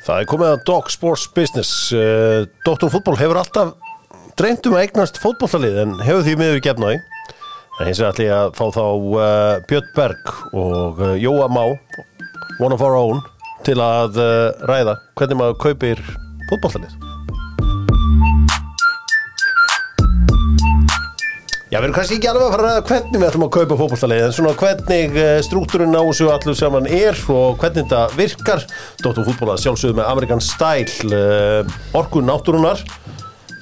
Það er komið að Dog Sports Business. Uh, Dr. Fútból hefur alltaf dreymt um að eignast fótbollalið en hefur því miður gefnaði. En hins vegar ég að fá þá uh, Björn Berg og uh, Jóa Má, one of our own, til að ræða hvernig maður kaupir fótbollalið. Já, við erum kannski ekki alveg að fara að ræða hvernig við ætlum að kaupa fótbollalið en svona hvernig uh, struktúrin á þessu allu saman er og hvernig þetta virkar. Dr. Fútból að sjálfsögðu með Amerikan Style uh, orkun náttúrunar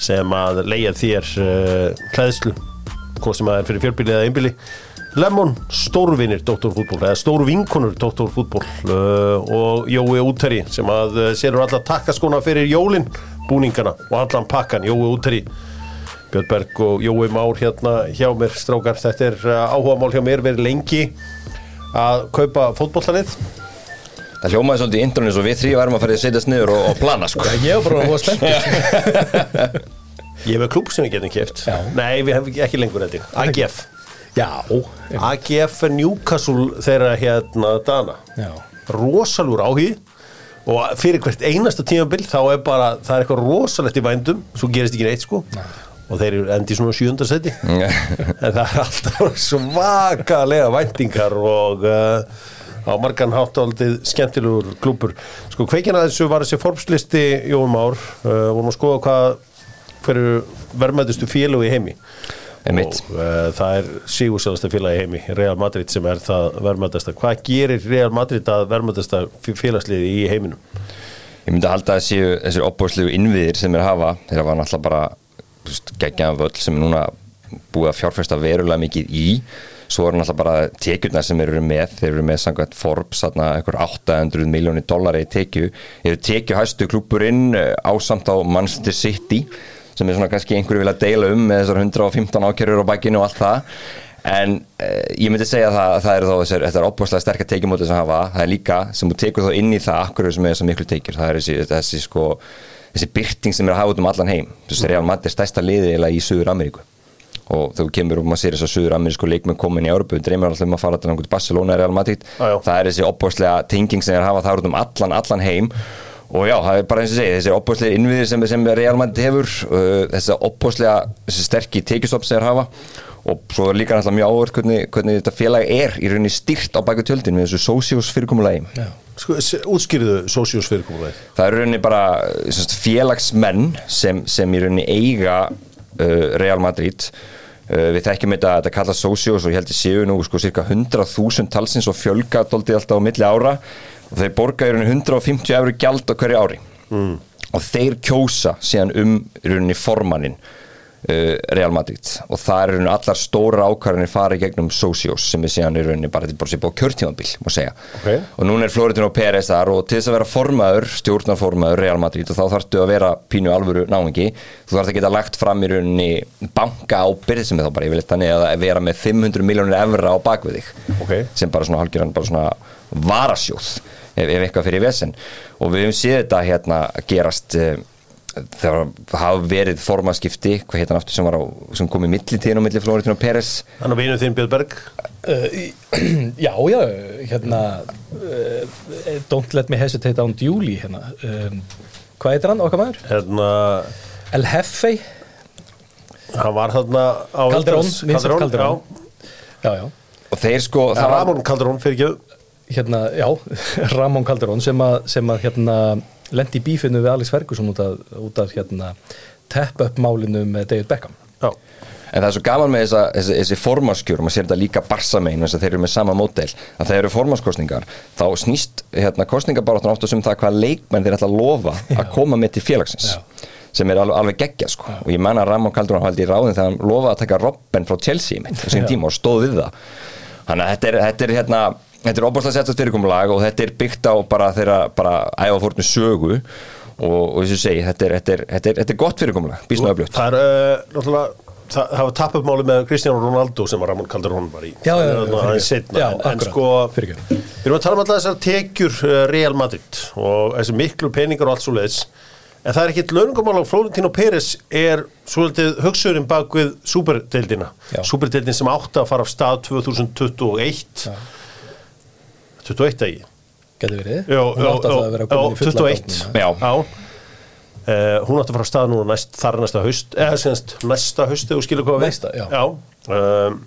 sem að leia þér uh, klæðslu hvað sem að er fyrir fjörbíli eða einbíli Lemon, stórvinir Dr. Fútból eða stórvinkonur Dr. Fútból uh, og Jói Úteri sem að sérur alla takkaskona fyrir jólin búningana og allan pakkan Jói Úteri Björn Berg og Jói Már hérna hjá mér strákar, þetta er uh, áhuga mál hjá mér verið lengi að kaupa fótbollalið Það hljómaði svolítið í intronið svo við þrý varum að fara að setjast niður og, og plana sko. Ég var bara að hóa spennt Ég hef með klúb sem við getum keft Já. Nei, við hefum ekki lengur þetta AGF Já, AGF Newcastle þeirra hérna Dana. Já. Rosalúr áhug og fyrir hvert einasta tímabil þá er bara, það er eitthvað rosalegt í vændum svo gerist ekki neitt sko og þeir eru endi svona sjöndarsæti en það er alltaf svakalega væntingar og uh, á margan háttaldið skemmtilegur klúpur sko kveikina þessu var þessi forbslisti Jóum Ár, uh, vorum að skoða hvað hverju verðmættustu félög í heimi. Einmitt. og uh, það er sígursælasta félag í heimi Real Madrid sem er það verðmættasta hvað gerir Real Madrid að verðmættasta félagsliði í heiminum? Ég myndi að halda að séu þessir opbúðslegu innviðir sem er að hafa. Þeirra var náttúrulega bara geggjaðan völl sem er núna búið að fjárfesta verulega mikið í. Svo eru náttúrulega bara tekjurnar sem eru með. Þeir eru með samkvæmt Forbes einhver 800 miljónir dollari í tekju. Eru tekju hæstu klúpurinn ásamt á Manchester City sem er svona kannski einhverju vilja deila um með þessar 115 ákjörur á bakinu og allt það. En eh, ég myndi segja það að það eru þá þessar, þetta er opbúrslega sterkar tekjumóti sem hafa, það er líka sem þú tekur þá inn í það akkur sem er þessar miklu tekjur? Það er þessi, þessi sko þessi byrting sem er að hafa út um allan heim. Þessi Real Madrid er stærsta liði eiginlega í Suður Ameríku og þú kemur og maður sér þess að Suður Amerísku leikmenn komin í Európu, dreymir alltaf um að fara til Barcelona Real Madrid, Já, já. það er þessi opbúrslega tenging sem er að hafa það út um allan, allan heim. Og já, það er bara eins og segi, þessi opbúrslega innviðir sem, sem Real Madrid hefur uh, þessi opbúrslega, þessi sterki tekjustopp sem þeir hafa. Og svo er líka náttúrulega mjög áhverð hvernig, hvernig þetta félag er í rauninni styrt á bæku tjöldin með þessu sósjós fyrirkomulagi útskýrðu sósjós fyrirkomulegi það er í rauninni bara semst, félagsmenn sem, sem í rauninni eiga uh, Real Madrid. Uh, við þekkjum þetta, þetta kallast Socios og ég held að séu nú sko cirka 100.000 talsins og fjölga dóltið alltaf á milli ára. Og þeir borga í rauninni 150 eurur gjald á hverju ári. Mm. og þeir kjósa síðan um í rauninni formannin Real Madrid. Og það er í rauninni allar stóra ákvarðanir fara í gegnum Socios sem er síðan í rauninni bara, þetta er bara sér búið kjörtímabil má segja. Ok. og núna er Florentino Pérez þar og til þess að vera formaður, stjórnarformaður Real Madrid og þá þarftu að vera pínu alvöru náingi, þú þarft að geta lagt fram í rauninni banka ábyrð sem er þá bara yfirleitt þannig að vera með 500 miljónir evra á bakvið þig. Ok. sem bara svona halgjöran bara svona varasjóð ef, ef eitthvað fyrir vesen. Og við höfum séð þetta hérna gerast þegar hafa verið formaskipti, hvað heit hann aftur sem var á sem kom í millitíðin og milli Florentino Pérez? Þannig að vinur þinn Björn Berg. Uh, já, já, hérna uh, Don't let me hesitate on Julie hérna. um, Hvað heitir hann, okkar maður? hérna, El Hefe hann var þarna á Calderón, Calderón, Calderón. Já, já og þeir sko já, Ramón Calderón fyrir ekki hérna, já, Ramón Calderón sem að, sem að hérna, lendi í bífinu við Alex Ferguson út af, út af hérna, tap-up málinu með David Beckham Já, En það er svo gaman með þessa, þessi, þessi formanskjör og maður sér þetta líka barsa megin þess að þeir eru með sama mótel að þeir eru formanskostningar þá snýst hérna, kostningabaráttan oftast um það hvað leikmenn þeir ætla að lofa að koma með til félagsins Já. sem er alveg, alveg geggja sko. og ég menna að Ramon Calderón haldi í ráðin þegar hann lofaði að taka Robben frá Chelsea sín Já. tíma og stóð við það þannig að þetta er, þetta er hérna þetta er óbúrslega settast fyrirkomulag og þetta er byggt á bara þeirra bara æfa fórnu sögu og, og þess að segi, þetta er, þetta er, þetta er, þetta er gott fyrirkomulag, öflugt. það er uh, náttúrulega það, það var tapup máli með Cristiano Ronaldo sem var Ramón Calderón var í. Já, já, já, Það er seinna. Já, en, en sko við erum að tala um alltaf þessar tekjur uh, Real Madrid og þessi miklu peningar og allt svo leiðis en það er ekkit launungumál á Florentino Pérez er svolítið hugsurinn bak við superdeildina superdeildin sem átti að fara af stað 2021 Já. 21 degi. Gæti verið. Jó, Hún átti alltaf að vera komin í fulla 21 gátt núna. Já. Uh, hún átti að fara að staða nú næst, þar næsta haust eða semst næsta haust þegar þú skilur hvað við. Næsta, já. um,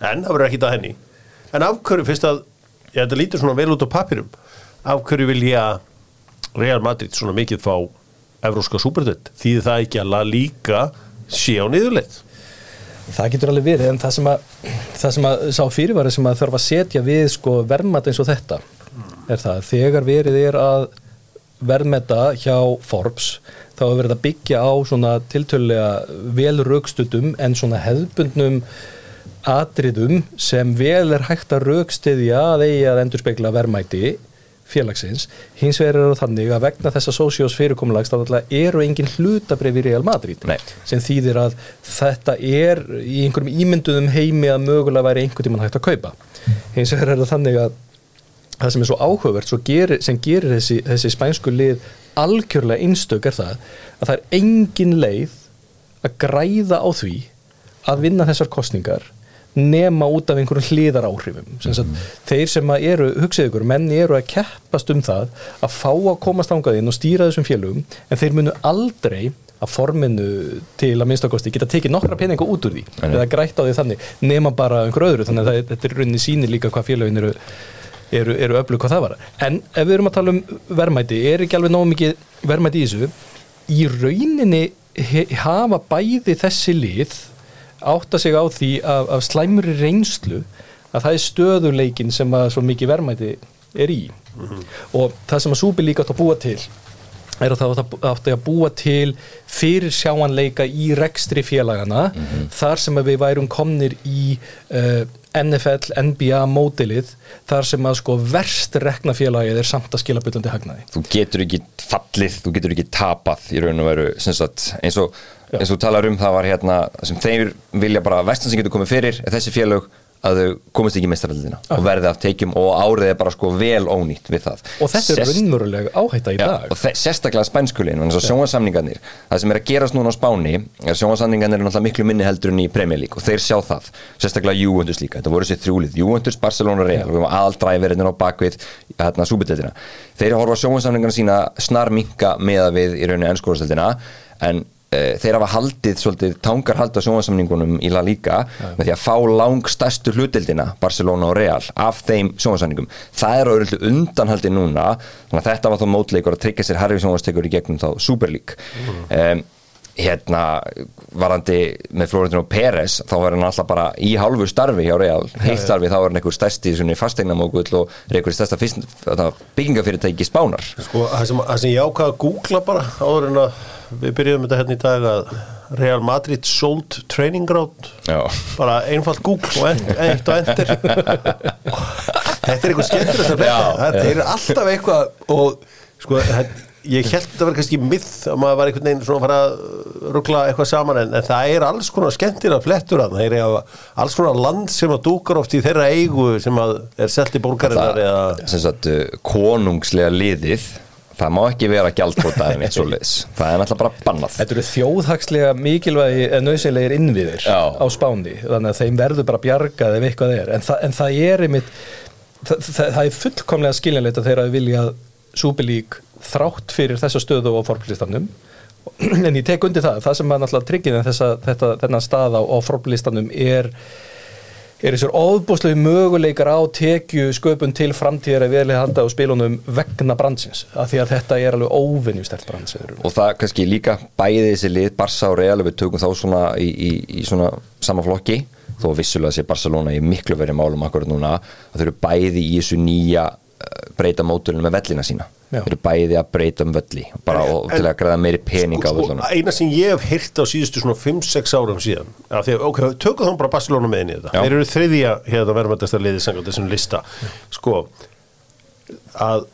en það verður ekki það henni. En af hverju fyrst að já, þetta lítur svona vel út á papirum af hverju vilja Real Madrid svona mikið fá evróska súberdöld því það ekki að líka sé á niðurleitt Það getur alveg verið en það sem að, það sem að sá fyrirværi sem að þarf að setja við sko verðmat eins og þetta er það. Að þegar verið er að verðmeta hjá Forbes þá er verið að byggja á svona tiltölulega vel raukstutum en svona hefðbundnum atriðum sem vel er hægt að raukstiðja að eigi að endur spekla verðmæti félagsins, hins vegar er það þannig að vegna þessa sósjós fyrirkomulags þá eru engin hlutabrif í Real Madrid Nei. sem þýðir að þetta er í einhverjum ímynduðum heimi að mögulega væri einhvern tímann hægt að kaupa hins vegar er það þannig að það sem er svo áhugavert svo gerir, sem gerir þessi, þessi spænsku lið algjörlega einstök er það að það er engin leið að græða á því að vinna þessar kostningar nema út af einhverjum hliðar áhrifum sem sagt, þeir sem eru, hugsið ykkur menni eru að keppast um það að fá að komast ángað inn og stýra þessum félögum en þeir munu aldrei að forminu til að minnstakosti geta tekið nokkra peninga út úr því Nei. eða grætt á því þannig nema bara einhver öðru. Þannig að þetta er í rauninni sýnir líka hvað félögin eru eru, eru öflug hvað það var en ef við erum að tala um verðmæti er ekki alveg nóg mikið verðmæti í þessu? Í rauninni hafa bæði þessi lið átta sig á því af, af slæmuri reynslu að það er stöðuleikin sem að svo mikið verðmæti er í. Og það sem að Súbi líka átt að búa til er að það átti að búa til fyrir sjáanleika í rekstri félagana þar sem að við værum komnir í uh, NFL, NBA mótilið þar sem að sko verst rekna félagið er samt að skila byllandi hagnaði. Þú getur ekki fallið, þú getur ekki tapað í raun og veru sagt, eins og og talar um það var hérna sem þeir vilja bara vestan sem getur komið fyrir þessi félög að þau komist ekki meistaraldina og verði af tekjum og árið er bara sko vel ónýtt við það. Og þetta er Sest- raunverulega áhætta í Já, dag. og þe- sérstaklega spænskulin og sjónvarsamningarnir, það sem er að gerast núna á Spáni er sjónvarsamningarnir er náttúrulega miklu minni heldur en í Premier League og þeir sjá það sérstaklega Juventus líka, þetta voru sér þrjúlið Juventus, Barcelona, Real, við erum aðaldræfirinn á bakvið hérna súbiteldina þeir horfa sjónvarsamningarna sína snar minka meða við í rauninni ennskóðasteldina en þeir hafa haldið svolítið tangar haldið á sjónvarsamningunum í La Liga með því að fá lang stærstu hlutdeldina Barcelona og Real af þeim sjónvarsamningum það er auðvitað undanhaldið núna þannig að þetta var þá mótleikur að tryggja sér Harry sjónvarstekur í gegnum þá Super League. Um, hérna varandi með Florentino Pérez þá var hann alltaf bara í hálfu starfi hjá Real, heilt starfi þá var hann einhver stærsti fastegnamókull og er einhver stærsta fyrst, byggingafyrirtæki spánar. Sko, það sem, það sem ég ákvaða að googla bara áður en að við byrjuðum þetta hérna í dag að Real Madrid sold training ground. Já. bara einfalt Google og eitt og endur Þetta er eitthvað skemmtilegt að fletta Þetta er alltaf eitthvað og sko, þetta- ég held að þetta var kannski mið að maður var einhvern veginn svona að fara að ruggla eitthvað saman en, en það er alls konar skemmtilega flettur að það er alls konar land sem að dúkar oft í þeirra eigu sem að er selt í borgarinnar það, eða sem sagt, uh, konungslega liðið það má ekki vera gjaldbóta en eitt svo liðs það er náttúrulega bara bannað. Þetta eru þjóðhagslega mikilvægi en nöðsynlegir innviðir Já. á Spáni þannig að þeim verður bara bjargað ef eitthvað er. En, þa en það er einmitt það, það, það er fullkomlega skiljanleit að þeirra vilja súpilík þrátt fyrir þessa stöðu á forblistanum en ég tek undir það, það sem að náttúrulega tryggir þessa, þetta, þennan stað á, á forblistanum er er þessar óbúslegu möguleikar á tekju sköpun til framtíðar að velið halda á spilunum vegna brandsins af því að þetta er alveg óvinnjustert brandsins og það kannski líka bæði þessi lið Barca og Real við tökum þá svona í, í, í svona sama flokki þó vissulega sé Barcelona í miklu verið málum akkurat núna að þau eru bæði í þessu nýja breyta mótulinu með vellina sína. Já. þau eru bæði að breyta um velli bara En- og, til að græða meiri pening á sko, vellunum eina sem ég hef heyrt á síðustu svona 5-6 árum síðan að því að, ok, tökum þá bara Barcelona með inn í þetta. Já. þeir eru þriðja hérna verðmættasta liðið samkvæmt þessum lista. Sko að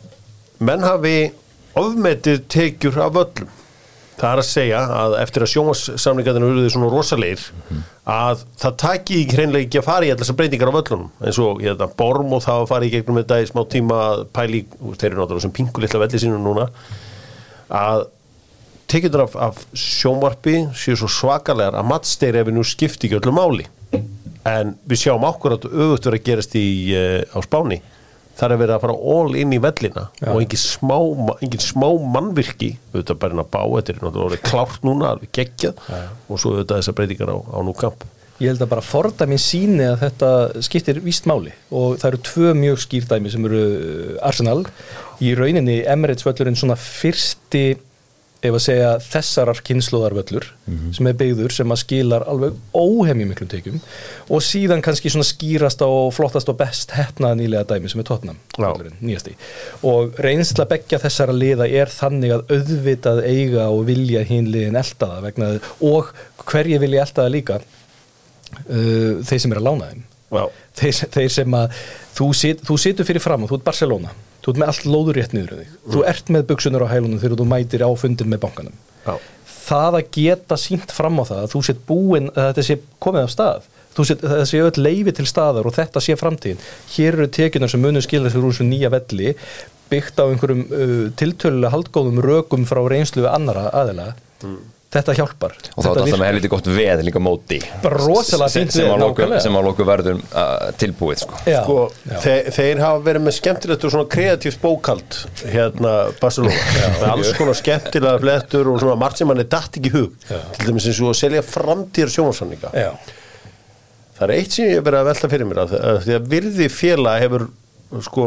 menn hafi ofmetið tekjur af öllum það er að segja að eftir að sjónvarssamlingarnir eruðu svona rosalegir að það taki hreinlega ekki að fara í allar þessar breytingar á völlunum. Eins og hérna, Borm og það að fara í gegnum þetta í smá tíma að pæli, þeir eru náttúrulega sem pingu litla velli sínum núna að tekjurnar af, af sjónvarpi séu svo svakalegar að mattsteyri ef við nú skipti ekki öllu máli. En við sjáum akkurat auðvitað að gerast í, uh, á Spáni þar er verið að fara all inn í vellina Já. og engin smá, engin smá mannvirki auðvitað inn að bá, þetta er náttúrulega klárt núna, alveg geggjað. Og svo auðvitað þessar breytingar á, á nú kamp. Ég held að bara fordæmin síni að þetta skiptir víst máli. Og það eru tvö mjög skýrdæmi sem eru uh, Arsenal. Í rauninni Emirates völlurinn svona fyrsti ef að segja þessarar kynnslóðarvöllur sem er byggður sem að skilar alveg óhemjum miklum tekjum og síðan kannski svona skýrast og flottast og best hefnaða nýlega dæmi sem er Tottenham völlurinn, nýjasti. Og reynsla beggja þessara liða er þannig að auðvitað eiga og vilja hinn liðin eldaða vegna og hverju vilja eldaða líka uh, þeir sem er að lána þeim. Þeir, þeir sem að þú, sit, þú situr fyrir fram og þú ert Barcelona þú ert með allt lóður rétt niður um þig. Þú ert með buksunar á hælunum þegar þú mætir á fundin með bankanum. Já, það að geta sínt fram á það að þú set búin að þetta sé komið af stað þú set, það sé öll leifi til staðar og þetta sé framtíðin. Hér eru tekjunar sem munum skilja sig úr þessu nýja velli byggt á einhverjum uh, tiltölulega haldgóðum rökum frá reynslu við annara aðila þetta hjálpar. Og þá er þetta alltaf með helviti gott veð líka móti. Sem, að loku, verður uh, tilbúið sko. Já, sko, já. þeir, þeir hafa verið með skemmtilegt og svona kreatíft bókald hérna Barcelona. Með alls konar skemmtilega flettur og svona margt sem hann er datt ekki hug. Til dæmis eins og að selja framtíðar sjónvarsanninga það er eitt sem ég hef verið að velta fyrir mér að, því að virði félag hefur sko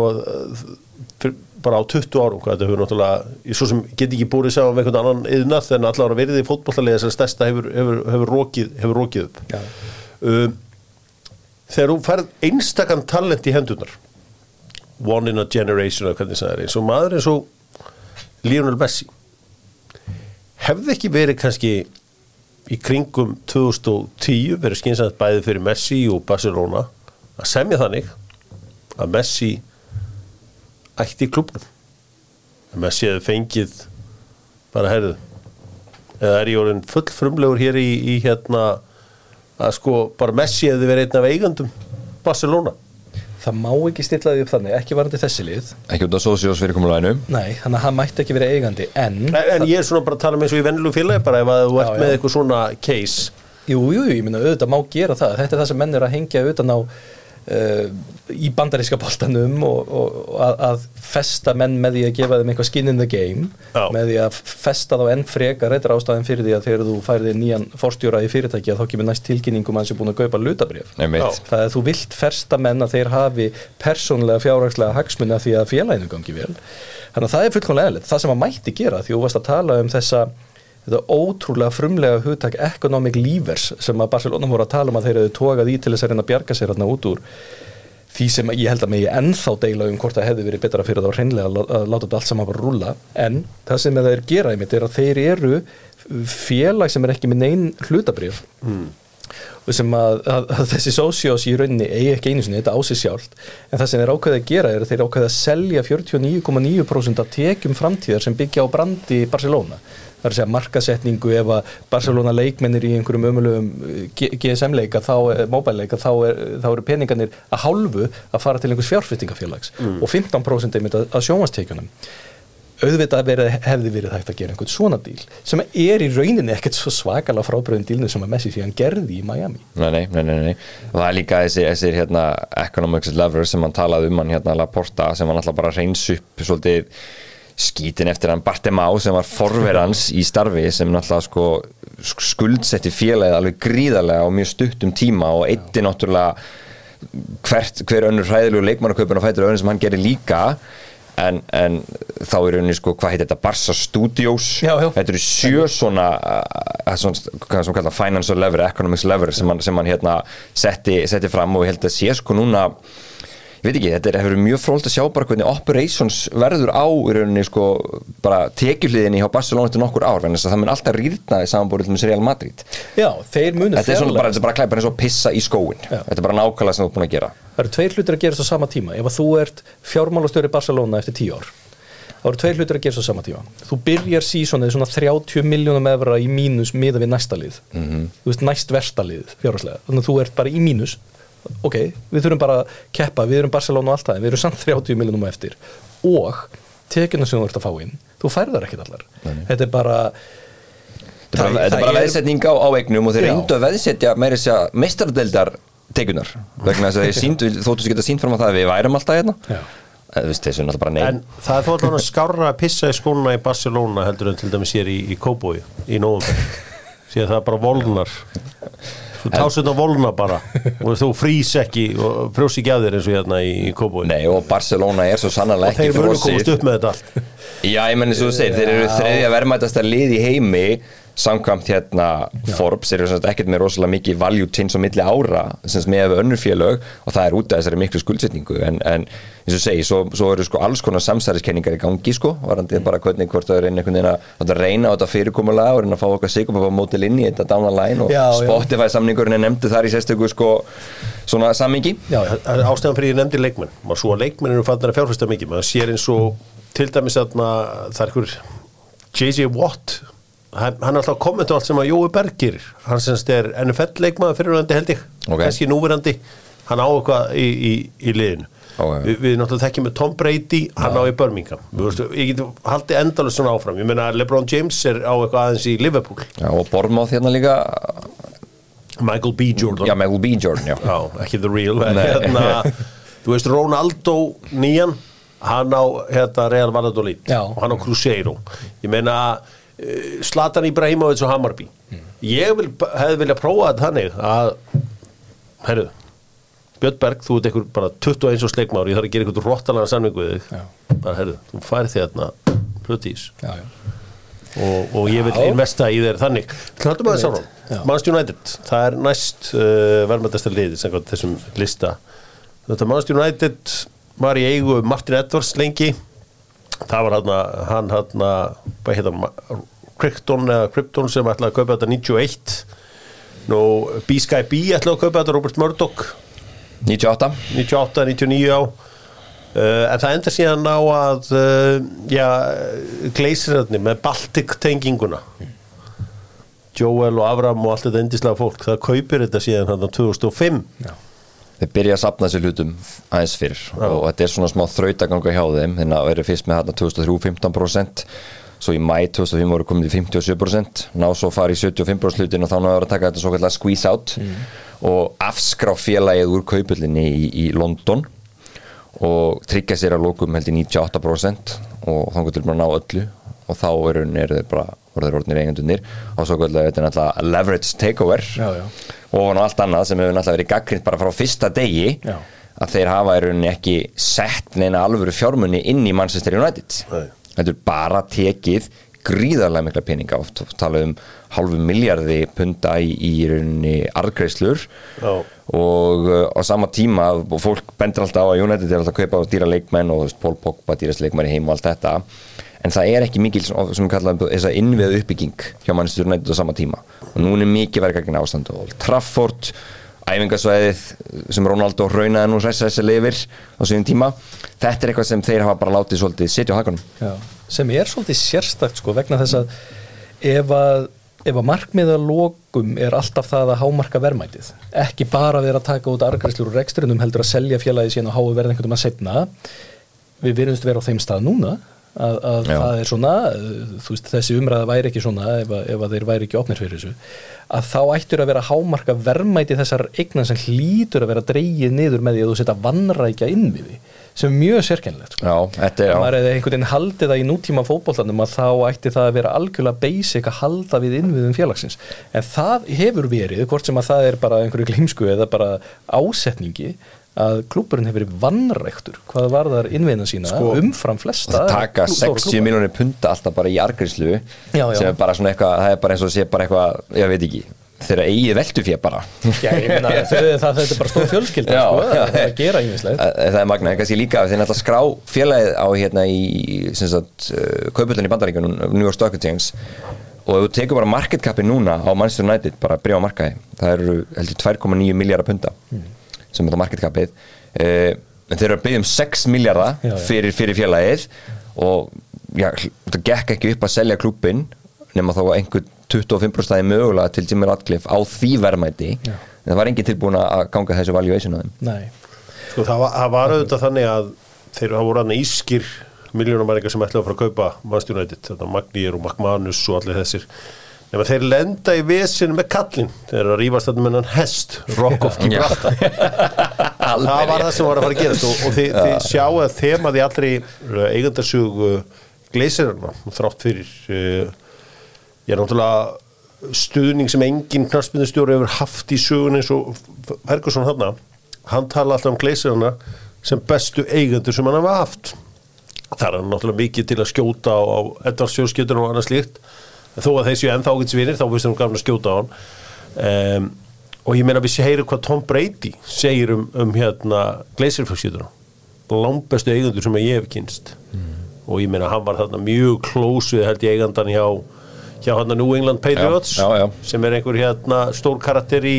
fyr, bara á 20 árum hvað þetta hefur náttúrulega ég svo sem get ekki búið saman með einhvern annan yðnað en allar virði fótbollalega þessar stærsta hefur, hefur, hefur, rokið, hefur rokið upp Já. um, þegar þú færð einstakann talent í hendunar one in a generation eða hvernig það er eins og maður eins og Lionel Messi hefði ekki verið kannski í kringum 2010 verið skynsamt bæði fyrir Messi og Barcelona að semja þannig að Messi ætti í klubnum að Messi hefði fengið bara herðu eða er ég orðin full frumlegur hér í, í hérna að sko bara Messi hefði verið einn af eigandum Barcelona? Það má ekki stilla því upp þannig, ekki varandi þessi lið. Ekki út af sósjós fyrirkomulaginu. Nei, þannig að hann mætti ekki verið eigandi en, en, en ég er svona bara að tala um eins og í vennilegu félagi bara ef að þú ert já. með eitthvað svona case. Jú, jú, jú, ég minna auðvitað má gera það. Þetta er það sem menn er að hengja utan á í bandaríska boltanum og, og, og að, að festa menn með því að gefa þeim eitthvað skin in the game Já. með því að festa þá enn frekar þetta er ástæðin fyrir því að þegar þú færið nýjan forstjóra í fyrirtæki að þá kemur næst tilkynningum að hann sé búin að kaupa Einmitt. það er þú vilt fersta menn að þeir hafi persónlega fjárhagslega hagsmunna því að félaginu gangi vel þannig að það er fullkomlega eðlilegt, það sem að mætti gera því þú varst að tala um þessa þetta ótrúlega frumlega hugtak economic levers sem að Barcelona voru að tala um að þeir eru tókað í til þess að reyna að bjarga sér hérna út úr. Því sem ég held að megi ennþá deila um hvort það hefði verið betra fyrir þá hreinlega að lá- að láta þetta allt saman bara rúlla. En það sem þeir gera einmitt er að þeir eru félag sem er ekki með neinn hlutabrif og sem að, að, að þessi sósjós í rauninni eigi ekki einu sinni, þetta á sig sjálft. En það sem þeir ákveði að gera er að þeir ákveði að selja 49,9% af tekjum framtíðar sem byggja á brandi Barcelona það er að segja markasetningu ef að Barcelona leikmennir í einhverjum ömulegum GSM leika, þá, mobile leika þá, er, þá eru peningarnir að hálfu að fara til einhvers fjárfyrstingafélags og 15% einmitt að, að sjónvastekjunum auðvitað verið, hefði verið hægt að gera einhvern svona díl sem er í rauninni ekkert svo svakalega frábröðin dílnu sem að Messi síðan gerði í Miami. Nei, nei, nei, nei, það er líka þessi, þessi hérna, economics lever sem hann talaði um hann hérna Laporta sem hann alltaf bara reyns upp svolítið skítin eftir hann Bartemá sem var forverans í starfi sem náttúrulega sko skuldsetti félagið alveg gríðarlega á mjög stuttum tíma og eitti náttúrulega hvert, hver önnur hræðilegu leikmannaköpun og fætur önnur sem hann gerir líka. En, en þá er rauninni sko hvað heit þetta? Barca Studios? Já, já. þetta eru sjö svona, uh, svona hvað sem kallar financial lever, economics lever sem hann, sem hann hérna setti, setti fram og ég held að sé sko núna ég veit ekki, þetta er, mjög fróld að sjá bara hvernig operations verður á í rauninni sko bara tekjuhliðinni hjá Barcelona til nokkur ár, þess að það mun alltaf rýrna í samanbúrið til Real Madrid. Já, þeir munu þetta er bara, þetta er bara klæpar eins og pissa í skóin Já. þetta er bara nákvæmlega sem þú ert búin að gera. Það eru tveir hlutir að gerast á sama tíma. Ef þú ert fjármálastjóri Barcelona eftir tíu ár þá eru tveir hlutir að gerast á sama tíma. Þú byrjar sísonið svona 30 miljónum evra í mínus miða við næsta lið. -hmm. þú veist næst versta lið fjárhagslega. Þannig að þú ert bara í mínus ok, við þurfum bara að keppa við erum Barcelona og allt það en við erum samt 30 miljónum eftir. Og tekjuna sem þú ert að fá inn þú færðar ekkit allar. Þetta er bara Þetta er bara, er bara er- veðsetning á, á eignum og þeir reyndu að veðsetja meira þess að meistardeldar teikunar vegna þess að þeir síndu, þóttu sér geta sínt fram á það að við værum alltaf hérna. Já. er bara En nei það er þó alveg skárra að pissa í skóna í Barcelona heldur en til dæmis hér í, í Kóbói í nóvumber síðan það bara volnar þú tást þetta volna bara. Og þú frýs ekki og frjósi ekki að þér eins og hérna í, Kóbói Nei, og Barcelona er svo sannarlega þeir ekki munu frosið. komast upp með þetta Já, ég menn eins og þú segir, þeir eru þriðja verðmætasta lið í heimi samkvæmt hérna Forbes eru sem sagt ekkert með rosalega mikið value change á milli ára með önnur félög og það er út af þessari miklu skuldsetningu en, en eins og segi, svo, svo eru sko alls konar samsæriskenningar í gangi sko varandi bara hvernig hvort það er einhvern veginn að, að reyna á þetta fyrirkomulega og reyna að fá okkar sigum að fá mótil inn í þetta down the line og Já, já. Spotify samningurinn er nefndu þar í sérstöku sko svona sammingi Já, já. Það er ástæðan fyrir ég nefndi leikmenn maður svo að leikmenn eru fannir að fjárfesta mikið maður sér eins og til dæmis að er J.J. Watt hann hann er alltaf að kommenta á allt sem að Jói Berg gerir. Hann semst er NFL leikmaður fyrirvændi held ég. Ok. kannski núverandi. Hann á eitthvað í, í, í liðinu. Ok. Vi, við náttúrulega þekkjum með Tom Brady hann á í Birmingham. Við veistu, ég get haldið endalust svona áfram. Ég meina LeBron James er á eitthvað aðeins í Liverpool. Já, og Bournemouth hérna líka. Michael B. Jordan. Já, Michael B. Jordan, já. Já, ekki the real hérna, Þú veist Ronaldo nýjan hann á hérna Real Valladolid. Já. og hann á Cruzeiro. Ég meina uh, Zlatan Ibrahimovic og Hammarby. Ég vil, hefði viljað prófa þetta þannig að herru Björn Berg, þú ert einhver bara 21 og sleikmár ég þarf að gera einhvern rottalega samning við þig. Já. bara herru, þú færð þérna hlutís og, og ég vil investa í þeir þannig. Haldum að það sárum Manchester United, það er næst uh, verðmættasta liðið sem þessum lista. Þetta Manchester United var í eigu Martin Edwards lengi. Það var hann hann hann hvað heita Krypton eða Krypton sem ætlaði að kaupa þetta 91 nú B-Sky B ætlaði að kaupa þetta Robert Murdoch. 98 98, 99 á Uh, en það enda síðan á að uh, já, gleisirarnir með Baltic tenginguna. Joel og Avram og allt þetta endislega fólk það kaupir þetta síðan hann á 2005 já. þeir byrja að sapna sér hlutum aðeins fyrr og þetta er svona smá þrautaganga hjá þeim. Þannig að verið fyrst með hérna 2003 15% svo í mæ 2005 voru komið í 57% ná svo fara í 75% hlutin og þá náður að taka þetta svo kallar squeeze out og afskrá félagið úr kaupullinni í, í London og tryggja sér að lókum held í 98% og þá getur bara að ná öllu og þá eru er þeir bara voru þeir orðnir eigendunir og svo kallar þetta náttúrulega leverage takeover Já, já. og allt annað sem hefur náttúrulega verið gaggrind bara frá fyrsta degi Já. að þeir hafa ekki sett neina alvöru fjármunni inn í Manchester United Nei. Þetta er bara tekið gríðarlega mikla peninga oft tala um halvu miljardi punta í, í rauninni argreislur Já. og uh, á sama tíma og fólk bendur alltaf á að United er alltaf að kaupa dýra leikmenn og þú veist, Paul Pogba dýrast leikmenn í heim og allt þetta. En það er ekki mikil sem við kallaðum þess að innveðu uppbygging hjá Manchester United á sama tíma. Og núna er mikið verið gagna ástand og Trafford æfingasvæðið sem Ronaldo raunaði nú ræsa þessi lifir á síðan tíma. Þetta er eitthvað sem þeir hafa bara látið svolítið sitja á hakanum. Sem er svolítið sérstakt sko vegna þess að ef að, ef að markmiða lokum er alltaf það að hámarka verðmætið ekki bara vera að taka út argræslur úr reksturinnum heldur að selja félagi síðan og háu verð einhvern veginn að setna við verðumst vera á þeim stað núna að, að það er svona veist, þessi umræða væri ekki svona ef að, ef að þeir væri ekki opnir fyrir þessu að þá ættur að vera hámarka verðmæti þessar eignan sem hlýtur að vera dreigið niður með því að þú setja vannrækja inn við því sem er mjög sérkennilegt sko. Hefði einhvern veginn haldið það í nútíma fótbollanum að þá ætti það að vera algjörlega basic að halda við innviðum félagsins en það hefur verið, hvort sem að það er bara einhverju glimsku eða bara ásetningi að klúburinn hefur verið vannræktur hvað var þar innviðina sína? Sko, umfram flesta það taka klú- stóra 60 klúbba. miljónir punta alltaf bara í argriðslu sem er bara svona eitthvað, það er bara eins og sé bara eitthvað, ég veit ekki. Þeirra eigið veltufé bara. Já, ég meina, það, það, þetta er bara stór fjölskylda Já, sko, já. að, að gera Eh, það er magna, en kannski líka þeir náttúrulega skrá félagið á hérna í uh, kaupullan í bandaríkjunum New York Stock Exchange. Og ef þú tekur bara market capi núna á Manchester United bara bregja á markaði, það eru heldur 2,9 miljardar punta sem er það market capið uh, en þeir eru að byggja um 6 miljardar fyrir, fyrir félagið og já, það gekk ekki upp að selja klúbbin nema þá að einhver 25% stæði mögulega til Jimmy Radcliffe á því verðmæti. Já. en það var engin tilbúin að ganga þessu valuation á þeim. Nei, Sko það var, það var auðvitað þannig að þeir hafa voru hann ískir miljónumæringar sem ætlaði að fara að kaupa Manchester United, þetta Magnýr og McManus og allir þessir nema þeir lenda í vesinu með kallin þeir eru að rífast þetta með hann hest Rock of Gibraltar. Það var það sem var að fara að gerast og, og þið, þið sjáu að þemað í allri eigandarsug gleysirna þrátt fyrir uh, ég er náttúrulega stuðning sem engin knarspindustjóri hefur haft í sugun eins og Ferguson hann hann tala alltaf um gleysirna sem bestu eigendur sem hann hafa haft. Það er náttúrulega mikið til að skjóta á, á Edvards sjóskjötunum og annað slíkt þó að þeir séu ennþá ágætsvinir þá finnst þeim gafn að skjóta á hann. Um, og ég meina við sé heyrum hvað Tom Brady segir um, um hérna gleysirfjöskjötunum langbestu eigendur sem ég hef kynst og ég meina hann var þarna mjög klós við held ég eigandan hjá hjá hann New England Patriots Já, já, já. sem er einhver hérna stór karakter í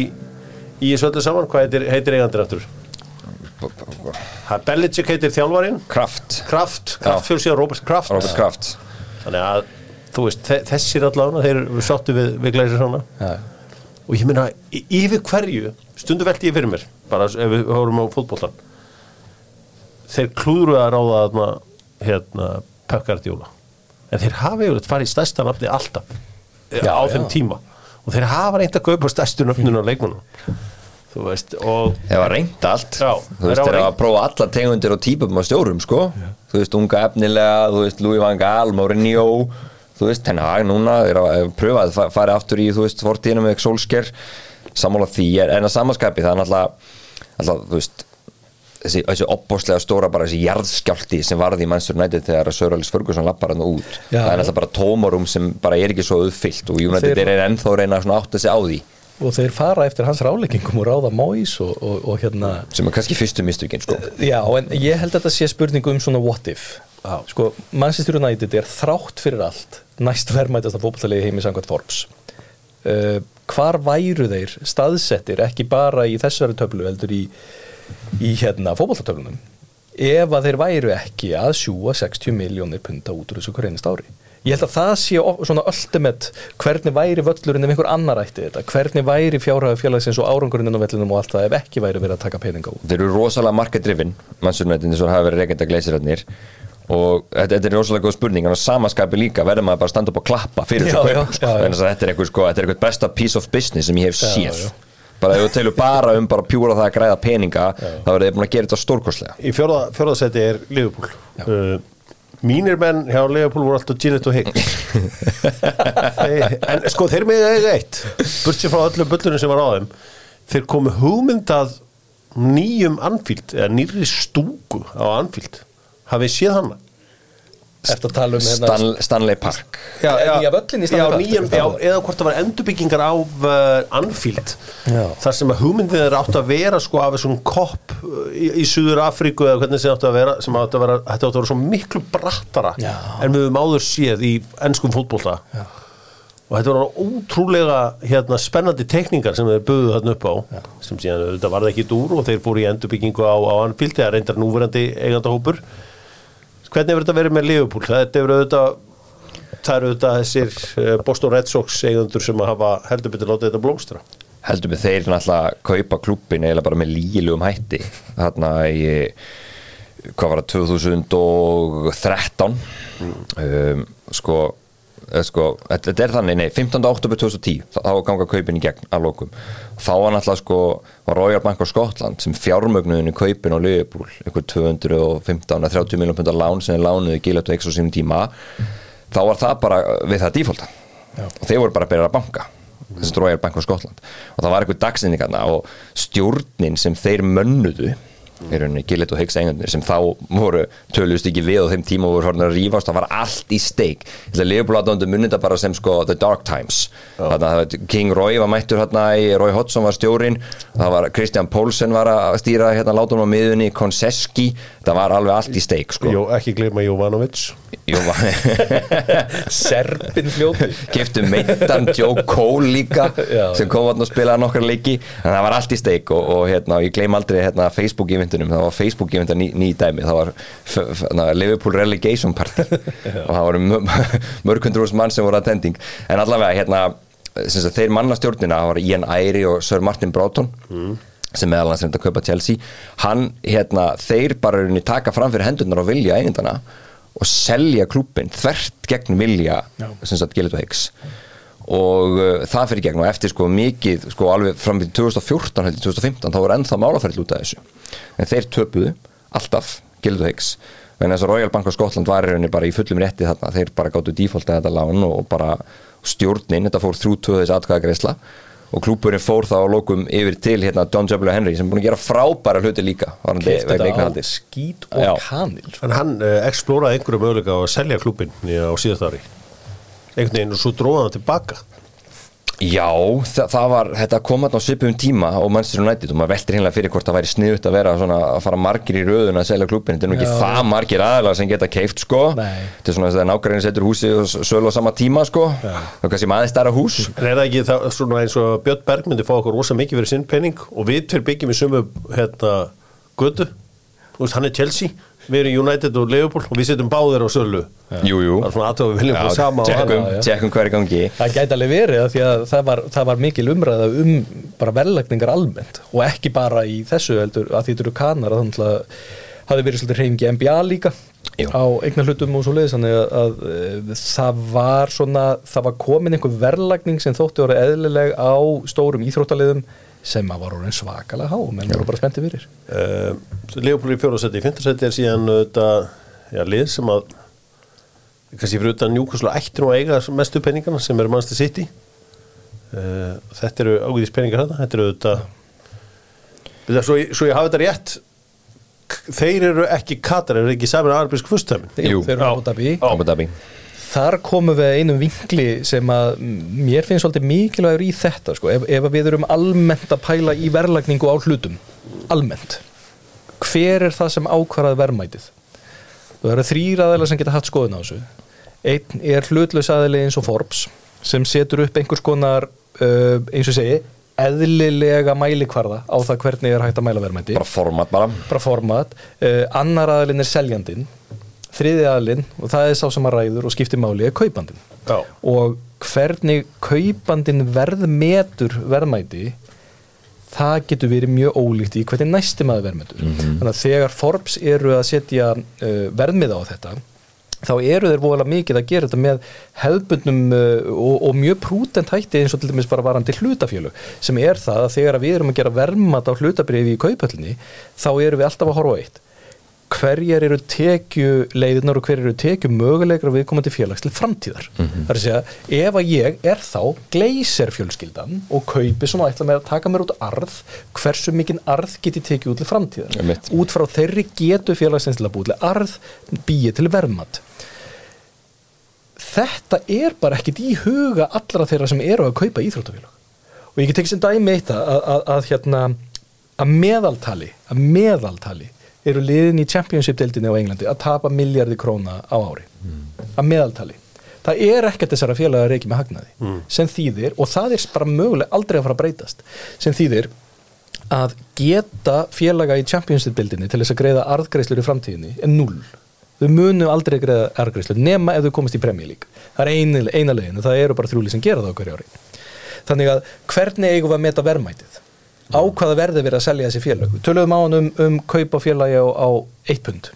í þessu öllu saman, hvað heitir, heitir eigandir er Belichick heitir þjálfarinn? Kraft, Kraft, Kraft fyrir síðan Robert Kraft. Robert Kraft. Þannig að þú veist, þe- þessir allavega þeir sáttu við, við glæsir svona. Já. og ég meina, í- yfir hverju stundu velti ég fyrir mér, bara ef við hórum á fótbollan þeir klúðru að ráða þarna hérna, Pökkardjóla en þeir hafa yfir farið í stærsta nafni alltaf Já, á já. þeim tíma. Og þeir hafa reynd að kaupa stærstu nöfnun á leikmunum þú veist, og Þeir var reynd allt. Já, Þú veist, hafa þeir hafa reynt. að prófa allar tegundir og típum á stjórum, sko. Þú veist, unga efnilega, þú veist, Louis van Gaal, Mourinho Þú veist, Ten Hag núna Þeir hafa pröfað að fa- fara aftur í, þú veist, fortíðinu með Solskjær Sammála því, er- en að samanskapi Það er náttúrulega, þú veist Þessi, þessi opbóslega stóra bara þessi jarðskjálti sem varði í Manchester United þegar að Alex Ferguson lappar hann út. Já, það er náttúrulega bara tómarum sem bara er ekki svo uppfyllt og United Þeir- er ennþá að reyna að átta sig á því. Og þeir fara eftir hans ráleggingum og ráða Móis og, og, og hérna sem er kannski fyrstu mistökin sko. Já, en ég held að þetta sé spurningu um svona what if Sko, Manchester United er þrátt fyrir allt næst verðmætast að fótballtalegi heimi samkvæmt Forbes. Uh, Hvar væru þeir staðsettir ekki bara í þessari töflu heldur í, í hérna fótballtatöflunum ef að þeir væru ekki að sjúa 60 miljónir punta út úr þessu hver einast ári? Ég held að það sé svona ultimate hvernig væri völlurinn ef einhver annar ætti þetta? Hvernig væri fjárhæðu félagsins og árangurinn inn á vellinum og allt það ef ekki væri verið að taka peninga út? Þeir eru rosalega Manchester United eins og hafa verið reynda gleysirarnir og þetta, er rosalega góð spurning en á samaskapi líka verður maður bara að standa upp og klappa fyrir Já, þessu já, kaup. já, já. Þetta er eitthvað sko, þetta er eitthvað besta piece of business sem ég hef Já, séð. já. bara ef þú telur bara um bara pjúra það að græða peninga þá verður þið búin að gera þetta stórkostlega. Í fjórðasæti er Liverpool. Uh, mínir menn hjá Liverpool voru alltaf Gillett og Þeir- en sko þeir með eiga eitt. Burtsi frá öllu bullunum sem var á þeim. Þeir komu hugmyndað nýjum Anfield eða nýri stúku á Anfield hafið séð hana Eftir að tala um hérna Stan, Stanley Park Já, já, Stanley Park, nýjum, tekur já, það. eða hvort það var endurbyggingar á uh, Anfield Já. þar sem að hugmyndið er átt að vera sko af þessum kopp uh, í, í Suður Afríku eða hvernig sem átt að vera sem átt að vera, þetta átt að vera svo miklu brattara Já. en við höfum áður séð í ennskum fótbolta Já. og þetta var ótrúlega hérna, spennandi tekningar sem þeir buðu þarna upp á sem síðan þetta varði ekki dúr og þeir fóru í endurbyggingu á, á Anfield eða reyndar núverandi eigandahópur hvernig hefur þetta verið með Liverpool? Þetta hefur auðvitað það eru auðvitað þessir eh, Boston Red Sox eigandur sem að hafa heldur betur látið þetta blómstra. Heldur með þeir náttúrulega kaupa klubbin eða bara með lígilegum hætti. Þarna í hvað var það 2013 um, sko sko, þetta er þannig, nei, 15. oktober 2010 þá ganga kaupin í gegn að lokum. Þá var náttúrulega sko var Royal Bank of Scotland sem fjármögnuðin í kaupin á Liverpool, eitthvað 215 að 30 miljón pundar lán sem er lánuði Gillett og á sínum tíma þá var það bara við það dífólta og þeir voru bara að byrja að banka þessi Royal Bank of Scotland. Og það var eitthvað dagsendingarna og stjórnin sem þeir mönnuðu í rauninni Gillett og Higgs eigandir sem þá voru töluðust ekki við og þeim tíma voru horfnir að rífast, það var allt í steik. Þetta Leopold aðdóndu munið þetta bara sem sko The Dark Times. Þarna, það var King Roy var mættur hérna í Roy Hodgson var stjórin það var Christian Poulsen var að stýra hérna látum á miðunni, Konseski það var alveg allt í steik sko. Jó, ekki gleyma Jovanovic. Serpin fljóti keftu meittan Joe Cole líka Já. sem kom og spilaði nokkar leiki. En það var allt í steik og, og hérna, ég gleym aldrei hérna, Facebook-eventunum, það var Facebook-eventar ný, ný dæmi, það var Liverpool Relegation Party og það voru mörgundrús mann sem voru attending en allavega hérna þeir mannastjórnina, það var Ian Æri og Sir Martin Broughton sem meðal hans reyndi að kaupa Chelsea hann, hérna, þeir bara í rauninni taka fram fyrir hendurnar og vilja eigendana og selja klúbin þvert gegn vilja sem sagt og Higgs og uh, það fyrir gegn og eftir sko mikið sko alveg fram til 2014 heldur 2015 þá voru ennþá málaferðil út af þessu. En þeir töpuðu alltaf Gildu Higgs en þess að Royal Bank of Scotland var í rauninni bara í fullum rétti þarna. Þeir bara gáttu defaulta þetta lán og bara stjórnin, þetta fór þrjú tvö þess atkvæðagreisla og klúburinn fór þá að lókum yfir til hérna Don W. Henry sem er búin að gera frábæra hluti líka vegna þetta á skít og kanil. En hann uh, explóraði einhverju möguleika að selja klubin á síðast ári einhvern veginn og svo dróða hann tilbaka. Já, það, það var, þetta kom þarna á svipum tíma og Manchester United og maður veltir hinnlega fyrir hvort það væri sniðut að vera svona að fara margir í röðun að selja klubin, þetta er nú ekki Já. það margir aðalega sem geta keift sko. Þetta er svona þess að nágræðin setur húsi og sölu á sama tíma sko. Þá kannski maður stærra hús. En er það ekki það, svona eins og Björn Berg myndi fá okkur rosa mikið fyrir sinn penning og við tveir byggjum í sumu hérna, götu, þú veist, hann er Chelsea við erum United og Liverpool og við setjum báðir á sölu. Jú, jú. Það er svona aðtöðu við viljum sama tjekkum, hver er í gangi. Það gæti alveg verið að því að það var, það var mikil umræða um bara verðlækningar almennt og ekki bara í þessu heldur að því þetta eru kanar að þannig að hafi verið svolítið hreyfingi NBA líka Jú. á eignar hlutum og svo leiðis þannig að, að e, það var svona það var komin einhver verðlækning sem þótti voru eðlileg á stórum íþróttaliðum sem að var orðin svakalega há menn voru bara spenntið fyrir. Uh, Liverpool í fjóraðsæti, í fymtarsæti er síðan þetta, já, lið sem að kannski fyrir utan Newcastle ættir nú að eiga mestu peningana sem eru Manchester City. Uh, þetta eru ágæðis peningar þetta þetta eru þetta Þetta, svo, svo ég hafi þetta rétt þeir eru ekki Katar, eru ekki saman arabísku fustæmin Jú. þeir eru á Þar komum við einum vinkli sem að mér finnst svolítið mikilvægur í þetta sko. ef, ef við erum almennt að pæla í verðlagningu á hlutum almennt hver er það sem ákvarðað verðmætið? Það eru þrýr aðeila sem geta haft skoðun á þessu. Einn er hlutlaus aðeili eins og Forbes sem setur upp einhvers konar uh, eins og segi eðlilega mælikvarða á það hvernig er hægt að mæla verðmæti. Bara format bara. Bara format. Uh, annar aðalinn er seljandinn þriði aðalinn og það er sá sem að ræður og skiptir máli er kaupandinn. Já. og hvernig kaupandinn verðmetur verðmæti það getur verið mjög ólíkt í hvernig næsti maður verðmetur. Þannig að þegar Forbes eru að setja uh, verðmiða á þetta þá eru þeir voðalega mikið að gera þetta með hefðbundnum uh, og, og mjög prútent hætti eins og til dæmis bara varandi hlutafélög sem er það að þegar að við erum að gera verðmat á hlutabriði í kaupöllinni þá erum við alltaf að horfa eitt hverjar eru tekjuleiðunar og hverjar eru tekju möguleikra viðkomandi félags til framtíðar? Það er að segja, ef að ég er þá gleysir fjölskyldan og kaupi svona ætla með að taka mér út arð hversu mikinn arð get ég tekið út til framtíðar? Einmitt. út frá þeirri getu félagsins til að búið til arð býið til verðmat. Þetta er bara ekkit í huga allra þeirra sem eru að kaupa íþróttafélag. Og ég get tekið sem dæmi eitt að, að, að, hérna, að meðaltali að meðaltali eru liðin í Championship-deildinni á Englandi að tapa miljardi króna á ári. Að meðaltali. Það er ekkert þessara félaga reiki með hagnaði sem þýðir, og það er bara mögulega aldrei að fara að breytast sem þýðir að geta félaga í Championship-deildinni til þess að greiða arðgreislur í framtíðinni er null þau munu aldrei greiða arðgreislur nema ef þau komast í Premier League. Það er eina, legin og það eru bara þrjúli sem gera það á hverju ári. Þannig að hvernig eigum við að meta verðmætið á hvaða verði verið að selja þessi félag við töluðum á hann um, um kaupa félagi á, á eitt pund.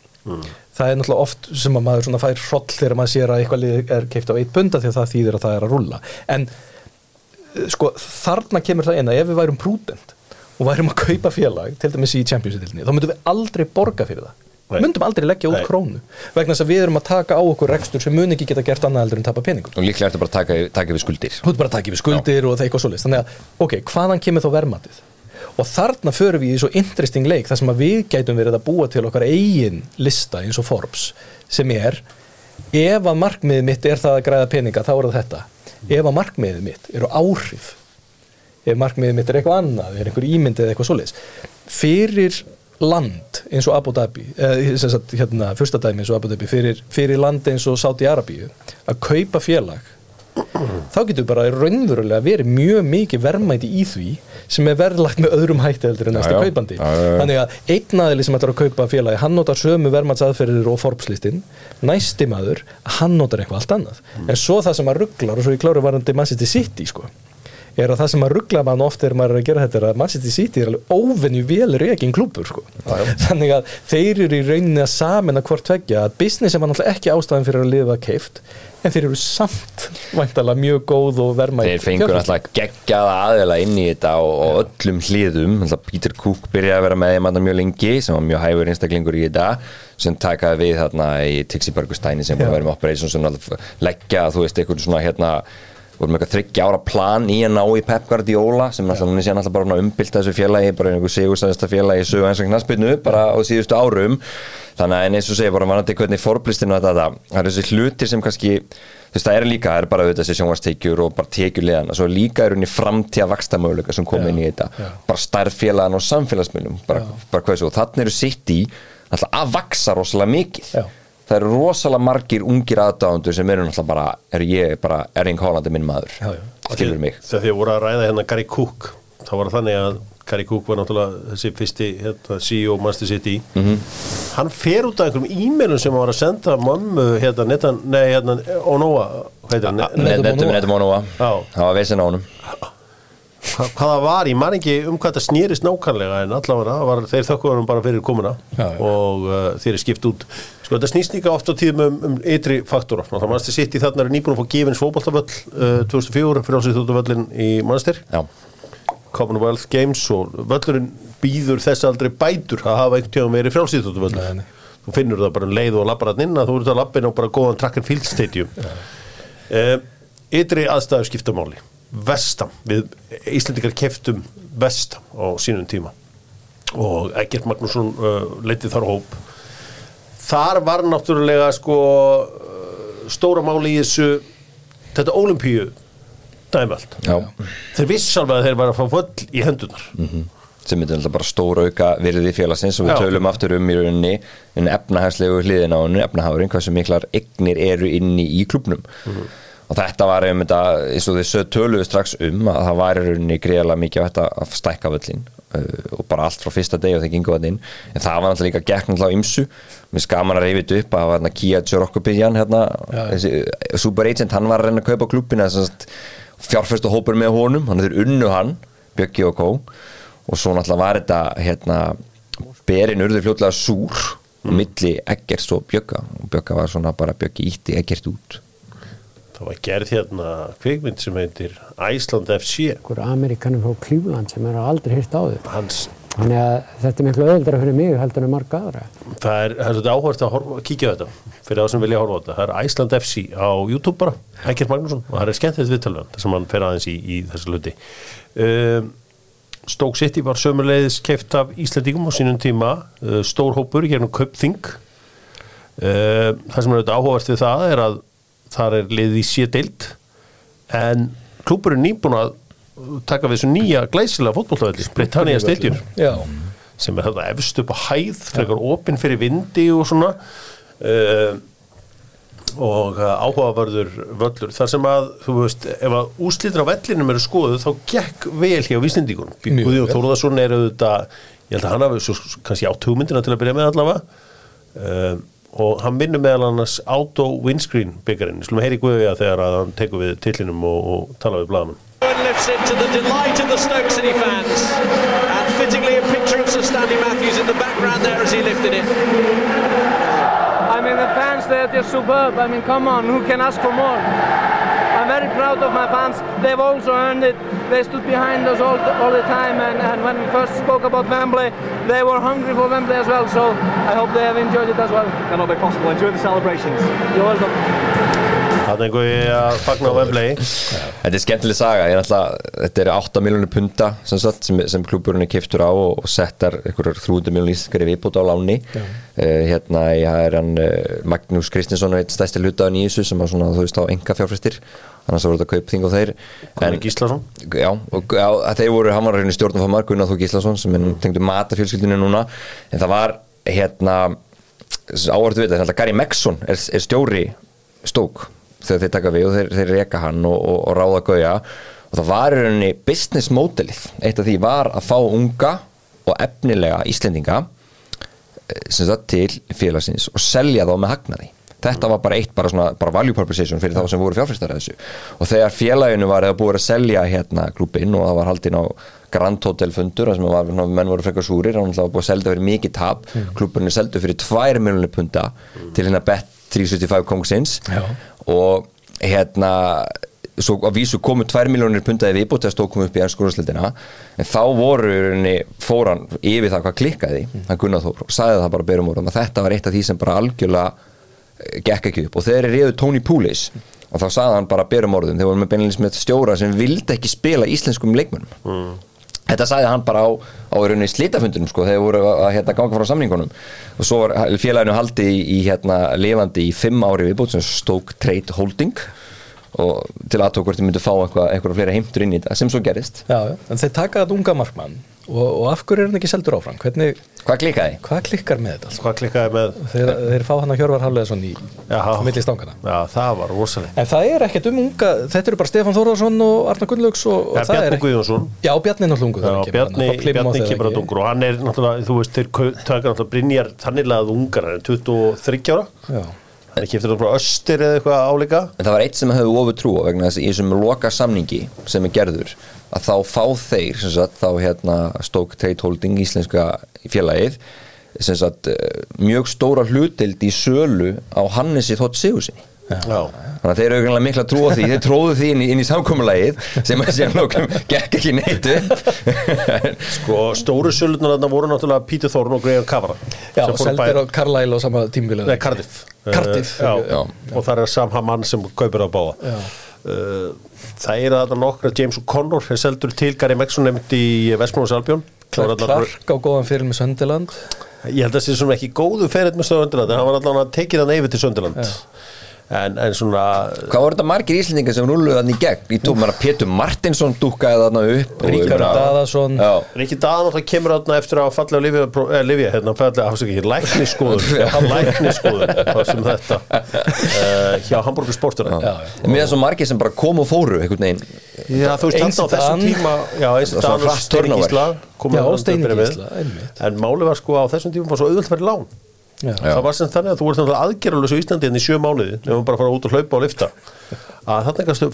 Það er náttúrulega oft sem að maður svona fær hroll þegar maður sér að eitthvað er keift á eitt punda því að það þýðir að það er að rulla en eh, sko þarna kemur það að ef við værum prudent og værum að kaupa félag til dæmis í Champions-dildinni þá myndum við aldrei borga fyrir það. Nei. myndum aldrei leggja út Nei. krónu vegna þess að við erum að taka á okkur rekstur sem mun ekki geta gert annað heldur en tapa peningum. Og líklega ertu bara að taka, taka við skuldir. Þú ert bara að taka yfir skuldir og það eitthvað svoleiðis. Þannig að, ok, hvaðan kemur þá verðmatið og þarna förum við í svo interesting leik þar sem að við gætum verið að búa til okkar eigin lista eins og Forbes sem er, ef að markmiðið mitt er það að græða peninga, þá er það þetta. Ef að markmiðið mitt eru áhrif ef markmiðið mitt er eitthvað annað er einhver ímyndið eða eitthvað svoleiðis. Fyrir land eins og Abu Dhabi eða sem sagt, hérna, fyrsta dæmi eins og Abu Dhabi fyrir, fyrir land eins og Saudi Arabíu að kaupa félag þá getur bara raunverulega verið mjög mikið verðmæti í því sem er verðlagt með öðrum hætti heldur en næsta Já, já. kaupandi. Já, þannig að einn aðili sem ætlar að kaupa félagi hann notar sömu verðmætsaðferðir og Forbes-listin. Næsti maður, hann notar eitthvað allt annað. En svo það sem að rugglar og svo ég kláru varandi Manchester City sko, er að það sem að ruggla mann oft er maður að gera þetta er að Manchester City er alveg óvenju vel reygin klúpur sko. þannig að þeir eru í rauninni að samin að hvort tveggja að business er maður náttúrulega ekki ástæðan fyrir að lifa keift en þeir eru samt væntalega mjög góð og verma Þeir fengur alltaf geggjaða aðeila inn í þetta og, og öllum hliðum. Alltaf Peter Cook byrjaði að vera með þeim mjög lengi sem var mjög hæfur einstaklingur í þetta sem takaði við þarna í Tixi Bergustæni sem var að vera með Operation sem alltaf leggja, þú veist, einhvern svona hérna vorum eitthvað þryggja ára plan í að ná í Pep Guardiola sem alltaf núna sé alltaf bara umbylt þessu félagi, bara einhver sigurstæðista félagi í sögu eins og knaspinu bara á síðustu árum. Þannig að en eins og segja bara vanandi hvernig forblistinu að þetta, það er þessi hlutir sem kannski þú veist það er líka, það er bara auðvitað þessi sjónvarstekjur og bara tekjur liðan, svo líka er henni framtíða vakstamöguleika sem kom inn í þetta. já. bara starffélagan og samfélagsmiðlum bara, bara hvað þessu, og þannig eru sitt í alltaf að vaksa rosalega mikið. Já. Það eru rosalega margir ungir aðdáðundur sem eru náttúrulega bara, er ég bara Erling Haaland er minn maður, skilur mig Þegar því að voru að ræða hérna Gary Cook þá var þannig að Gary Cook var náttúrulega þessi fyrsti hérna, CEO Master City Mhm. hann fer út af einhverjum e-mailum sem hann var að senda mömmu hérna, netan, nei, hérna, Onoa hvað heitir hann? Ne- Netum Onoa. það var veisin á honum Hva- hvað það var, ég man ekki um hvað það snýrist nákvæmlega en allavega var, þeir þökkuðu hann bara fyrir komuna Já, já. og uh, þeir er skipt út sko þetta snýst líka oft á tíðum um, um ytri faktora, og það mannstu sitt í þarna er nýbúin að fá gefins fótballtaföll uh, 2004 fyrir ásýþjóttavöllin í mannstir já, Commonwealth Games og völlurinn býður þess aldrei bætur að hafa einhvern tíðan frjálsýþjóttavöll nei. þú finnur það bara um leið og labbar hann inn að þú ert að labbin á bara góðan track and field stadium. Uh, ytri aðstæður skiptamáli Vestam, við Íslendingar keftum Vestam á sínum tíma. Og Egert Magnússon uh, leitið þar hóp þar var náttúrulega sko stóra máli í þessu þetta olimpíu dæmald já. þeir viss alveg að þeir var að fá völl í hendunar sem er alltaf bara stóra auka virði félagsins og við Já. tölum aftur um í rauninni en efnahagslegu hliðin á henni, efnahagurinn hversu miklar eignir eru inni í klubnum og þetta var um þetta, eins og þau töluðu strax um að það var í rauninni greiðlega mikið að stækka völlin og bara allt frá fyrsta degi og þeir gengu þetta inn. En það var náttúrulega líka gekk náttúrulega ymsu mér skaman að reyfi þetta upp að það var hérna Kia Tjörokkubiðjan hérna, þessi super agent, hann var að reyna að kaupa klubbina fjárfyrstu hópur með honum. Hann er unnu hann, Bjöggi og Kó. Og svo náttúrulega var þetta hérna, berin urðu fljótlega súr mm. milli Eggers og Bjögga. Og Bjögga var svona bara Bjöggi ítti Eggert út það var gerð hérna kvikmynd sem heitir Æsland FC einhver amerikanum frá Cleveland sem er aldrei hýrt á þau. hans Þannig að þetta er miklu öðuldra fyrir mig heldur en marga aðra. það er, það er svolítið áhvert að horfa, kíkja á þetta fyrir þá sem vilja horfa á þetta, það er Æsland FC á YouTube bara, Egert Magnússon. Og það er skemmtilegt viðtalveg, þar sem hann fer aðeins í, í þessu hluti. Um, Stoke City var sömulegðis keft af Íslandingum á sínum tíma uh, stór hópur í gegnum Köpþing uh, það sem er auðvitað áhugavert við það er að þar er liðið í sédeild en klúburinn nýbúin að taka við þessu nýja glæsilega fótbolltavelli Britannia Stadium. sem er þetta efst upp á hæð frekar opinn fyrir vindi og svona. Uh, og uh, áhugaverður völlur. Þar sem að, þú veist, ef að úslítur á vellinum eru skoðuð þá gekk vel hjá Vísindíkun Mjög Guðjón vel. Þórðarsson er auðvitað ég held að hann hafi svo, kannski átt hugmyndina til að byrja með allavega. Uh, og hann vinnur meðal annars Auto Windscreen byggarinn, slum heyri Guðja þegar að hann tekur við tillinum og, og tala við blaðamann And lifts it to the delight of the Stoke City fans. And fittingly a picture of Sir Stanley Matthews in the background there as he lifted it. I mean, the fans, they're just superb. I mean, come on, who can ask for more? I'm very proud of my fans. They've also earned it. They stood behind us all, all the time. And, and when we first spoke about Wembley, they were hungry for Wembley as well. So I hope they have enjoyed it as well. Cannot be possible. Enjoy the celebrations. You're welcome. Það er einhverju að fagna á Wembley. Þetta er skemmtileg saga, er alltaf, þetta er 8 miljónir punta sem, sem, sem klúburinn er kiftur á og, og settar einhverjar 300 miljónir íslenskari viðbútt á láni. Uh, hérna er hann uh, Magnús Kristinsson eitt stærsti hlutaðan í þessu sem var svona þú veist á enga fjárfæstir annars voru þetta kaup þing og þeir. Gunnar Gíslason. Já, og já, þeir voru, hann var reyni stjórnum fyrir marg Gunnar Þó Gíslason sem er tengdu matafjölskyldinu núna. En það var hérna áhvertu við þetta Gary Megson er, er stjóri stók þegar þeir taka við og þeir, þeir reka hann og, og, og ráða gauja. Og það var í rauninni business modelið eitt af því var að fá unga og efnilega Íslendinga eh, sem sagt til félagsins og selja þá með hagnaði. Þetta var bara eitt bara, svona, bara value proposition fyrir þá sem voru fjárfæstar þessu. Og þegar félaginu var eða búið að selja hérna klubinn og það var haldinn á Grand Hotel fundur þar sem var, menn voru frekar súrir það var búið að selja fyrir mikið tap. Klubburinn er seldu fyrir 2 miljonir punta til hérna bet 375 kongsins Já. Og hérna svo að vísu komu 2 miljónir puntaði viðbútt að stóð komið upp í ennskóðarsleitina en þá voru rauninni fóran yfir það hvað klikkaði hann Gunnar Þór og sagði það bara berum orðum að þetta var eitt af því sem bara algjörlega eh, gekk ekki upp. Og þegar er reyðu Tony Poulis og þá sagði hann bara berum orðum þegar voru með beinleins með stjóra sem vildi ekki spila íslenskum leikmönnum Þetta sagði hann bara á, á slítafundunum sko, þegar voru að, hérna, ganga frá samningunum. Og svo var félaginu haldi í, hérna, lifandi í fimm ári viðbútt sem stók trade holding. Og til aðtók hvort þið myndu fá eitthvað fleira heimtur inn í þetta sem svo gerist já, en þeir taka þetta unga markmann og, og af hverju er hann ekki seldur áfram? Hvernig, Hvað klikkaði? hvað klikkar með þetta? Hvað klikkaði með Þeir, þeir fá hann að Hjörvar Hafleðason í Jaha. milli stangana Já, það var rosalega En það er ekkert um unga, þetta eru bara Stefán Þórðarsson og Arnar Gunnlaugs og, og Já, það er Guðjónsson Já, Bjarni er náttúrulega ungu Já, Bjarni, Bjarni kemur að dungur og hann er náttúrulega, þú veist, þeir taka náttúrulega Brynjar þannig að ungar, hann er 23 ára Já, er kiptur frá Östir eða eitthvað álíka? En það var eitt sem hefur ofur trú á vegna þess að í þessum loka samningi sem er gerður að þá fá þeir sem sagt, þá hérna Stoke Trade Holding íslenska félagið sem sagt, eh, mjög stóra hlutild í sölu á Hannesi Þótt Sigursinni Já, Þannig að þeir eru eiginlega mikla trú á því þeir tróðu því inn í, inn í samkomulægið sem að sem lókum gekk ekki neitt upp. Sko, stóru sölutnar þarna voru náttúrulega Pítur Þórn og Greiðan Kavara já og seldir á bæði- Carlisle á sama tímvili Nei, Cardiff Cardiff, Eh, já, já. og það er Sam Hamann sem kaupir á báða. Uh, það er þarna nokkra James O'Connor er seldur til Gary Megson nefnd í Vestmóðs Albjón Clark á góðan fyrir með Söndiland ég held að það sé svona ekki góðu ferið með Söndiland en hann var allavega að tekið hann yfir til Söndiland en, en svona Hvað voru þetta margir íslendingar sem rúluðu þannig í gegn? Í tók maður að Pétur Martinsson dúkkaði þarna upp og- Ríkar Daðason. Já, Ríkki Daðan alltaf kemur þarna eftir að falla á Livia, eh, hérna, falla, hafstu ekki, lækniskoðun lækniskoðun, hvað sem þetta. Uh, hjá Hamburger Sportur já, En mér er svo margir sem bara kom og fóru einhvern veginn. Þú veist þarna á þessum tíma já, eins Það var Dan og hratt Steini turnover. Gísla komu Já, þarna Steini til að byrja með. Gísla, einmitt. en máli var sko á þessum tíma var svo auðvöld fyrir lán Já. það var sem þannig að þú þannig aðgerðalösu í Íslandi en í sjö mánuði, nefnum bara að fara út og hlaupa og lifta að þarna kannski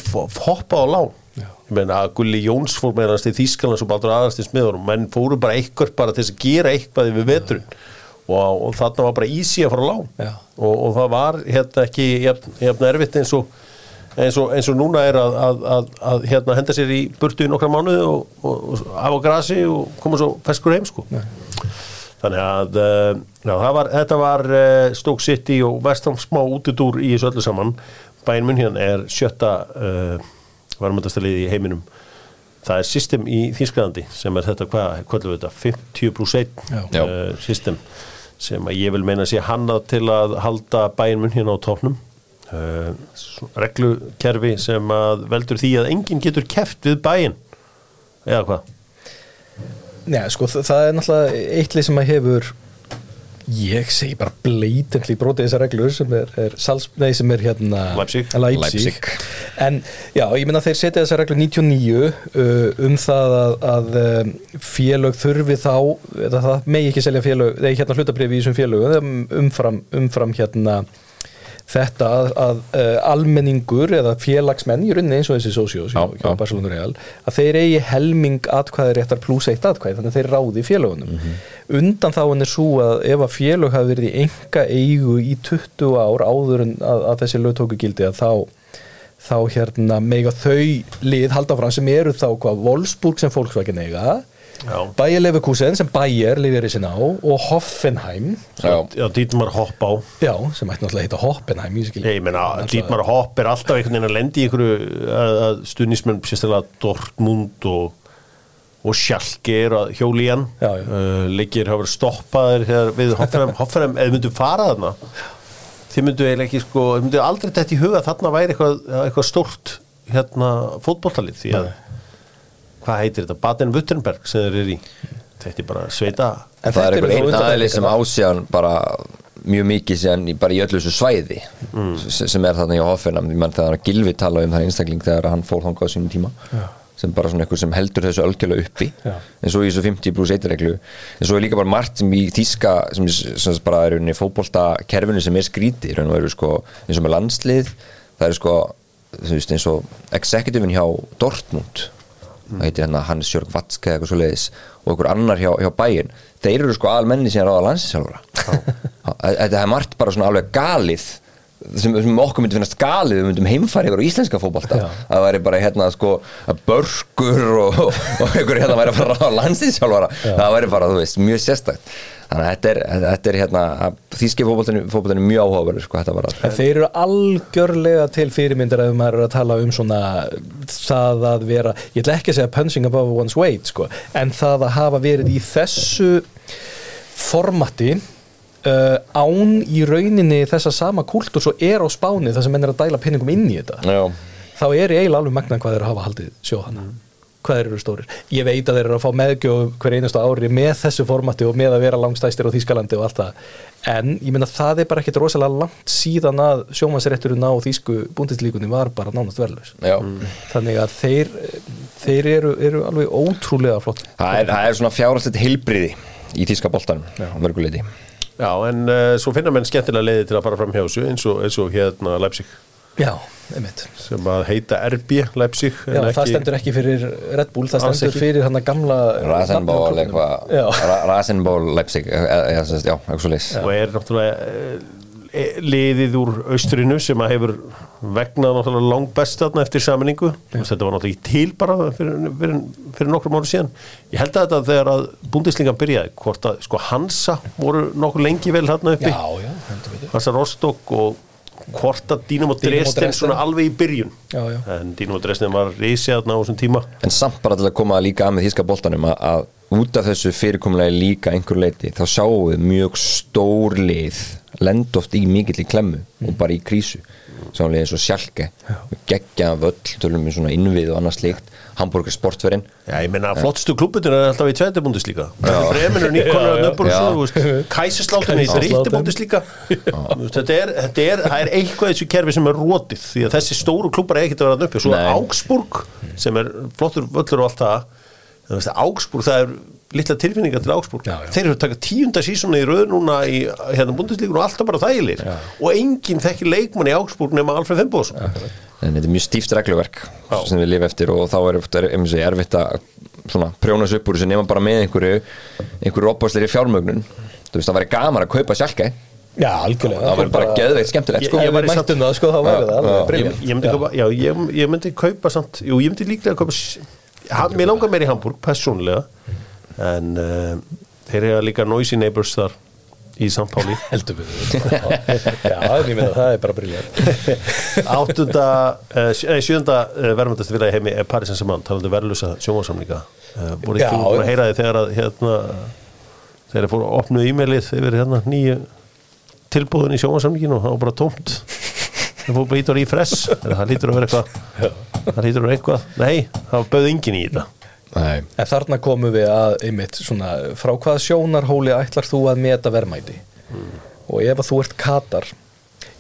hoppa á lán. Ég meina að Gulli Jóns fór með hans til Þýskaland svo baldur aðast í smiðunum menn fóru bara eitthvað bara til þess að gera eitthvað yfir veturinn. Og, og þarna var bara easy að fara á lán. Já. og, og það var hérna ekki jafn erfitt eins og eins og, eins og núna er að, að, að, að hérna henda sér í burtu í nokkra mánuði og, og, og hafa grasi og koma svo feskur heim sko þannig að uh, já, það var, þetta var uh, Stoke City og vestam smá útidúr í þessu öllu saman. Bæinn mun hérna er sjötta uh, varumöndastalið í heiminum. Það er system í Þýskalandi sem er þetta, hvað, hvað er þetta? 50 pluss 1 Já. Já. uh, system sem að ég vil meina sé hannað til að halda bæinn mun hérna á tóknum uh, reglukerfi sem að veldur því að enginn getur keft við bæinn eða hvað Nei, sko, það, það er náttúrulega eittlið sem að hefur ég segi bara blatantly brotið þessar reglur sem er, er, Sals, nei, sem er hérna Leipzig. Leipzig. Leipzig. en já, ég meina þeir setja þessar reglur 99 uh, um það að, að um, félög þurfi þá eða það megi ekki selja félög eða hérna hlutabrifi í þessum félögum umfram, umfram hérna þetta að, að uh, almenningur eða félagsmenn í rauninni eins og þessi Real að þeir eigi helming atkvæði réttar pluss eitt atkvæði þannig að þeir ráði félagunum undan þá er svo að ef að félög hafi verið í enga eigu í 20 ár áður en að, að þessi lögtóku gildi að þá þá hérna mega þau lið halda fram sem eru þá hvað Wolfsburg sem Volkswagen eiga. Bayer Leverkusen sem Bayer lifir í sinna á og Hoffenheim. Já, Já, Dietmar Hopp á. Já, sem ætti náttúrulega að heita Hoffenheim ég meina, Dietmar Hopp er alltaf einhvern veginn að lendi í einhverju stuðnismenn sérstaklega Dortmund og, og Schalke er að hjóli í hann. Já, já. uh, leikir hafa verið stoppaðir þegar við Hoffenheim, Hoffenheim eða myndu fara þarna? Þið myndu eiginlega ekki sko, þið myndu aldrei þetta í huga að þarna væri eitthvað, eitthvað stórt hérna fótboltalið því að hvað heitir þetta, Baden-Württemberg sem þeir eru í? Þetta er bara sveita En það er eru einhver einn aðli sem ásján bara mjög mikið í, bara í öllu þessu svæði sem, sem er þarna í Hoffenheim. Því mann þegar Gilvi talaði um það einstakling þegar hann fór þangað á sínum tíma sem bara svona eitthvað sem heldur þessu algjörlega uppi. Já. en svo í þessu 50 pluss 1 reglu. En svo er líka bara margt sem í þýska sem, sem sem bara er í fótbolta kerfinu sem er skríti í raun og veru sko eins og með landslið það er sko þú veist eins og executive hjá Dortmund það heitir hérna Hans Jörg Vatske eða eitthvað svo leiðis og einhver annar hjá, hjá bæinn. Þeir eru sko almenni sem er á landsinsjálfura þetta er margt bara svona alveg galið sem, sem okkur myndi finnast galið við myndum heimfæri yfir íslenska að það væri bara hérna sko að börkur og, og einhver hérna væri að fara á landsinsjálfara það væri bara, þú veist, mjög sérstakt þannig að þetta er, þetta er hérna þýski er mjög áhugaverður sko, þetta var að En þeir eru algjörlega til fyrirmyndir ef maður er að tala um svona það að vera, ég ætla ekki að segja punching above one's weight sko, en það að hafa verið í þessu formati uh, án í rauninni þessa sama kúltur svo er á spáni það sem menn er að dæla pinningum inn í þetta. Já. þá er ég eiginlega alveg magna hvað þeir hafa haldið sjóðana hvað þeir eru stórir. Ég veit að þeir eru að fá meðgjöf hver einustu ári með þessu formati og með að vera langstæstir á Þýskalandi og allt það. En ég meina það er bara ekkit rosalega langt síðan að sjómasrétturinn á Þýsku búndislíkunni var bara nánast verðlaus. Já. þannig að þeir, þeir eru, eru alveg ótrúlega flott það er, það er svona fjárhaldið heilbriði í þýska boltanum á mörguleiti Já, en uh, svo finna menn skemmtilega leiði til að fara fram hjá þessu eins og, eins og hérna Leipzig Já, einmitt. Sem að heita RB Leipzig Já, það stendur ekki fyrir Red Bull, það Alls stendur ekki. fyrir hann að gamla Rasenból eitthvað. Já. Rasenból Leipzig sem sagt, já, eitthvað svo leys og er náttúrulega eh, liðið úr austrinu sem að hefur vegnað náttúrulega langt best þarna eftir saminningu þetta var náttúrulega ekki til bara fyrir, fyrir, fyrir nokkrum ára síðan. Ég held að þetta þegar að búndislingan byrjaði hvort að sko Hansa voru nokkur lengi vel þarna uppi. Já, já, Hansa Rostock og hvort að Dynamo Dresden svona alveg í byrjun. Já, já. en Dynamo Dresden var reysið á þessum tíma. En samt bara til að koma líka að með þýska boltanum að, að út af þessu fyrirkomulegi líka einhver leiti þá sjáum við mjög stór lið lend oft í mikill í klemmu og bara í krísu við eins og sjálke geggja völl, tölum við svona innvið og annars líkt, Hamburger sportverinn Já, ég meina, flottstu klubbutin er alltaf í tveiti búndislíka Bremen er nöppur Já. og svo, Kæsisláttin er í þríti búndislíka Þetta er, þetta er, það er eitthvað þessu kerfi sem er rótið því að þessi stóru klubbar er ekkert að vera að nöppi Svo. Augsburg, sem er flottur völlur og allt það. Augsburg, það er litla tilfinningar til Augsburg Já, já. Þeir eru að taka tíunda sísona í röð núna í hérna búndislíkun og alltaf bara þægilir og enginn þekkir leikmann í Augsburg nema Alfred Fimboðsson en þetta er mjög stíft regluverk Já. sem við lifa eftir og þá er eftir, er, er erfitt að svona, prjóna þessu upp úr þessu nema bara með einhverju einhverju opbásleiri fjármögnun þú veist það væri gaman að kaupa sjálke Já, algjörlega það væri bara geðveikt skemmtilegt sko. Ef Ég var í mættum það, sko, þá væri það alveg ég, briljant. ég, myndi Já. kaupa, já, ég, ég myndi kaupa samt jú, ég myndi líklega kaupa mér langar meir í Hamburg, persónlega en uh, þeir eru líka noisy neighbors þar í St. Páli heldur við það er bara briljant áttunda, uh, sjönda uh, verðmættast vilja í heimi er Paris Saint-Germain talandi verðlusa sjónvarsamlinga uh, voru ekki búin að heyra því þegar að hérna, þegar fóru að opnu e-mailið yfir hérna nýju tilbúðin í sjónvarsamlinginu og það var bara tómt. Það fóru bara ít og refresh það lítur að vera eitthvað. Það lítur að vera eitthvað, nei, það bauð enginn í þetta Nei. En þarna komum við að, einmitt, svona, frá hvaða sjónarhóli ætlar þú að meta verðmæti? Og ef að þú ert Katar,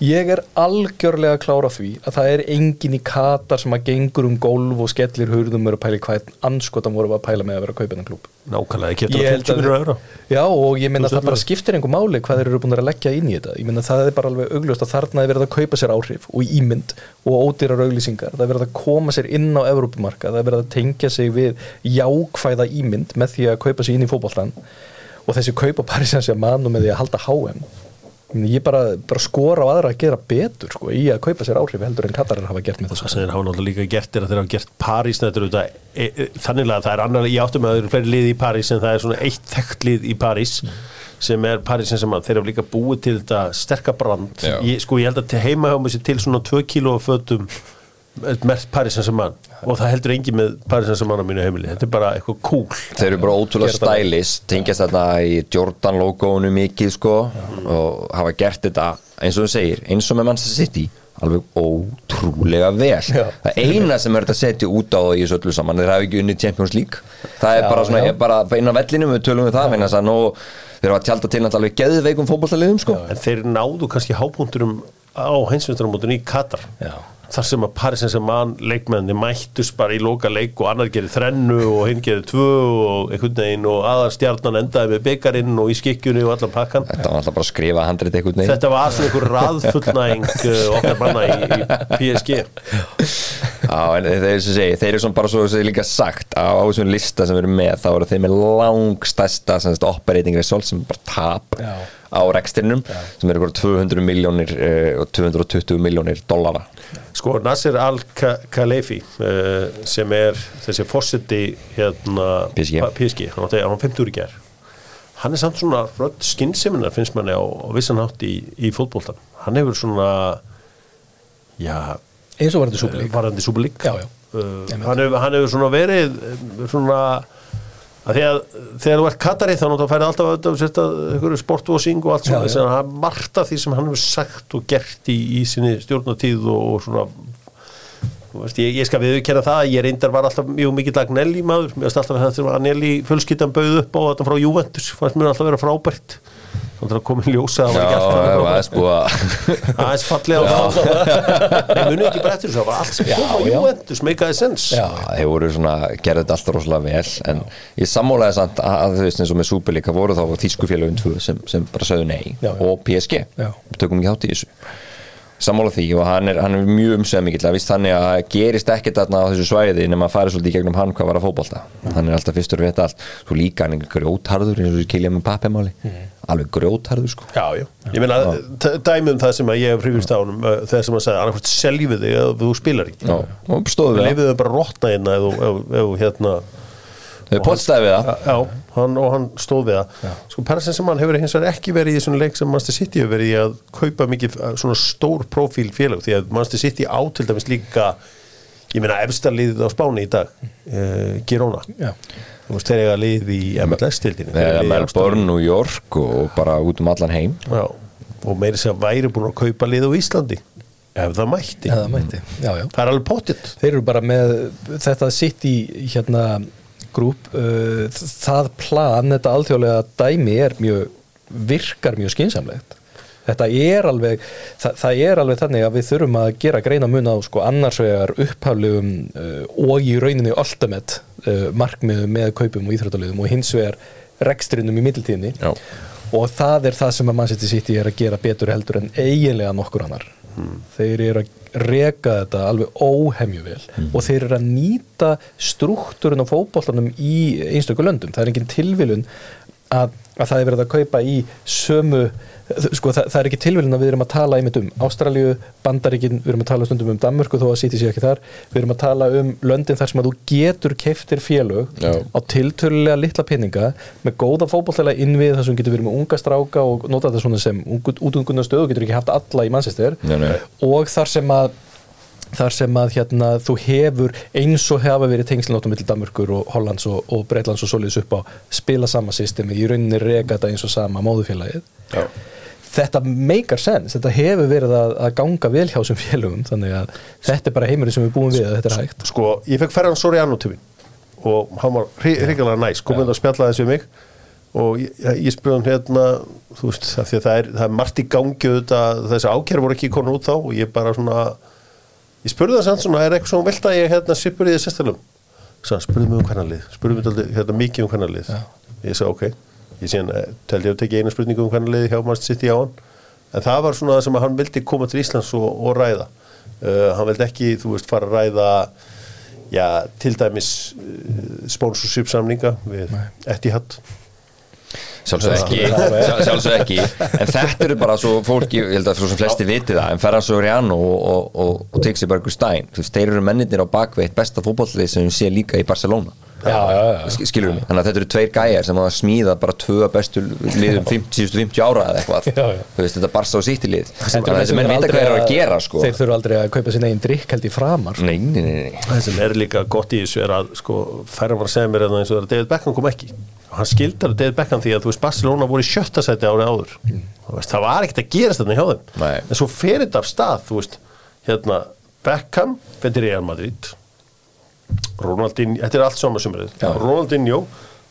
ég er algjörlega klára því að það er engin í Katar sem að gengur um gólf og skellir hurðum og að í hvað anskotan voru að pæla með að vera að kaupa hennan klúb. nákvæmlega, ekki held 50 að- miljóra euro Já, og ég Þú veist það bara þetta? skiptir einhver máli hvað þeir eru búin að leggja inn í þetta. Ég meina það er bara alveg augljóst að þarna er verið að kaupa sér áhrif og ímynd og ódýrar auglýsingar. Það er verið að koma sér inn á Evrópumarka, það er verið að tengja sig við jákvæða ímynd með því að kaupa sér inn í fótbollan og þessi kaupa Paris Saint-Germain og með því að halda HM. Ég bara, bara skora á aðra að gera betur sko, í að kaupa sér áhrif heldur en Katarar hafa gert með það þessu. sem þeir hafa náttúrulega líka gert er að þeir hafa gert París þetta er e, e, þannig að það er annar ég áttum að það eru fleiri lið í París en það er svona eitt þekkt lið í París sem er París sem að þeir hafa líka búið til þetta sterka brand Já. ég, sko ég held að til heima hjá mig sér til svona 2 kíló af fötum mert París sem mann og það heldur engin með París sem mann á mínu heimili. Þetta er bara eitthvað cool. Þeir eru bara ótrúlega stælist tengjast þarna í Jordan logoinu mikið sko og hafa gert þetta eins og þú segir, eins og með Manchester City alveg ótrúlega vel. Já. það eina sem er þetta að setja út á það í þessu öllu saman þeir hafa ekki unnið Champions League. Það er Já, bara svona, já. er bara innan vellinum við tölum við það, þess að nú þeir hafa tjálta til náttúrulega alveg geðveikum fótbollaliðum sko. En þeir náðu kannski hápunkturum á hensvöndaramótun í Katar. Já. Þar sem að Paris Saint-Germain leikmenni mættus bara í loka leik og annar gerir þrennu og hinn gerir tvö og einhvern veginn og aðar stjarnan endaði með byggarinn og í skikkjunni og allan pakkan. Þetta var alltaf bara að skrifa handrið einhvern veginn. Þetta var svona einhver raðfullnæging uh, okkar manna í, í PSG Já, en þeir, sem segi, þeir eru svona bara svo sem ég líka sagt á, þessum lista sem við erum með þá eru þeir með langstæsta sem þetta operating result sem bara tap. Já. Á rekstrinum sem eru ykkur 200 miljónir uh, og 220 miljónir dollara. Sko Nasser Al-Khalefi uh, sem er þessi fórseti hérna PSG, hann var hann var 50 úr í gær. Hann er samt svona rödd skinnseminar finnst manni á, á vissan hátt í, í fótboltan hann hefur svona já, eins og varandi súbulík Já, já. uh, hann, hann hefur svona verið eh, svona að því að þegar þú ert kattari þá náttúrulega færið alltaf að setja einhverju sportvósing og allt svona þess að hann margt af því sem hann hefur sagt og gert í, í sinni stjórnatíð og, og svona veist, ég, ég skal viðurkenna það að ég reyndar var alltaf mjög mikill Agnelli maður. Mér finnst alltaf að Agnelli fjölskyldan bauð upp á þetta frá Juventus fannst mér alltaf að vera frábært koma í ljósa Já, það var aðeins búið að aðeins fallið á það Nei, munið ekki bara eftir þessu, það var allt sem kom á. Juventus, meikaði sens Já, þeir voru svona, gerðu þetta alltaf rosalega vel en ég sammálaði samt að, þú veist eins og með Superlíka voru þá þýskufélagin tvö sem, sem bara sögðu nei Já, já. og PSG, Já. tökum ekki hátt í þessu. Sammála því og hann er, hann er mjög umsveð mikill að vist þannig að gerist ekkert þarna á þessu svæði nema að fara svolítið í gegnum hann hvað var að fótbolta. Hann er alltaf fyrstur að vita allt. Svo líka hann er grjótharður eins og kilja með pappimáli alveg grjótharður sko. Já, já, ég meina t- dæmi um það sem að ég hef hrifist á honum uh, þegar sem að segja, annarkvæmt seljum við þig eða þú spilar ekki Já, og stóðu við þau bara að rotna hérna ef þú- hérna þau potstæði við það. Já, hann, og hann stóð við það. Sko, Persen sem hann hefur hins vegar ekki verið í þessum leik sem Manchester City hefur verið í að kaupa mikið uh, svona stór profíl félag því að Manchester City á til dæmis líka ég meina efsta liðið á Spáni í dag uh, Girona. Já, þú veist, þeir eiga lið í MLS-tildinni eða Melbourne, New York og bara út um allan heim. Já, og meiri sem væri búin að kaupa lið á Íslandi ef það mætti. Eða mætti já, já. það er alveg pottitt þeir eru bara með þetta sitt í hérna grúp uh, það plan, þetta alþjóðlega dæmi er mjög, virkar mjög skinsamlegt þetta er alveg það, það er alveg þannig að við þurfum að gera greina mun á sko annars vegar upphaflegum uh, og í rauninni ultimate uh, markmiðum með kaupum og íþróttaliðum og hins vegar rekstrinum í middeltíðinni Já. og það er það sem að mann setja sitt í er að gera betur heldur en eiginlega nokkur annar. Þeir eru að reka þetta alveg óhemju vel og þeir eru að nýta struktúrun á fótbollanum í einstöku löndum. Það er engin tilviljun að, að það er verið að kaupa í sömu sko það, það er ekki tilviljun að við erum að tala einmitt um Ástralíu, Bandaríkin, við erum að tala stundum um Danmörku þó að sýti sér ekki þar. Við erum að tala um löndin þar sem að þú getur keiftir félög Já. á tiltölulega litla peninga með góða fótbolllega innvið þar sem getur verið með unga stráka og nota þetta svona sem útungunar stöðu, getur ekki haft alla í mannsistir og þar sem að þar sem að hérna, þú hefur eins og hefa verið tengslunóttum millir Danmörkur og Hollands og, og Breitlands og soliðis upp á spila sama systemi, í rauninni reka þetta eins og sama móðufélagið Já. þetta meikar sens, þetta hefur verið að, að ganga vel hjá sem félögum þannig að þetta er bara heimurinn sem við búum við að þetta er hægt. Sko, ég fekk Ferran Soriano til mín og hann var hrigalega næs komið að spjalla þessu við mig og ég, ég spurði hann hérna þú veist, það er, það er margt í gangi auðvitað, þessi ákjær voru ekki komin út þá og ég bara svona ég spurði það samt svona, er eitthvað svona vilt að ég hérna svipur í þess sestalum spurði mig um hvernig lið, spurði mig hérna, mikið um hvernig lið ég sagði ok. Ég síðan eh, teldi ég að tekið eina spurningu um hvernig lið hjá mannst sitt í á hann en það var svona það sem hann vildi koma til Íslands og, og ræða. Uh, hann vildi ekki, þú veist, fara að ræða já, til dæmis uh, sponsorship samninga við Etihad Sjálfsög ekki, sjálf- sjálfsög ekki. En þetta eru bara svo fólki Ég held að svo sem flesti viti það En Ferran Soriano og, og, og, og Tixi Bergur Stein þú veist, Þeir eru menninir á bakveitt besta fótbollið sem við sé líka í Barcelona. Já, já, já. Sk- Skilur mig, þannig að þetta eru tveir gæjar sem hafa smíðað bara tvö bestu liðum 50, síðustu 50 ára eða eitthvað. Já, já. Þú veist, þetta Barca og City lið. Heldur Þannig að að þessi þeir menn vita hvað er að gera sko. þeir þurfa aldrei að kaupa sinna einn drikk held í framar. Nei, nei, nei, nei. Hérna og hann skildar David Beckham því að þú veist Barcelona voru í sjötta sæti árið áður. Þú veist, það var ekkert að gerast þarna hjá þeim. Nei. en svo fer þetta af stað þú veist, hérna Beckham fyrir Real Madrid. Ronaldinho, þetta er allt saman sumrið Ronaldinho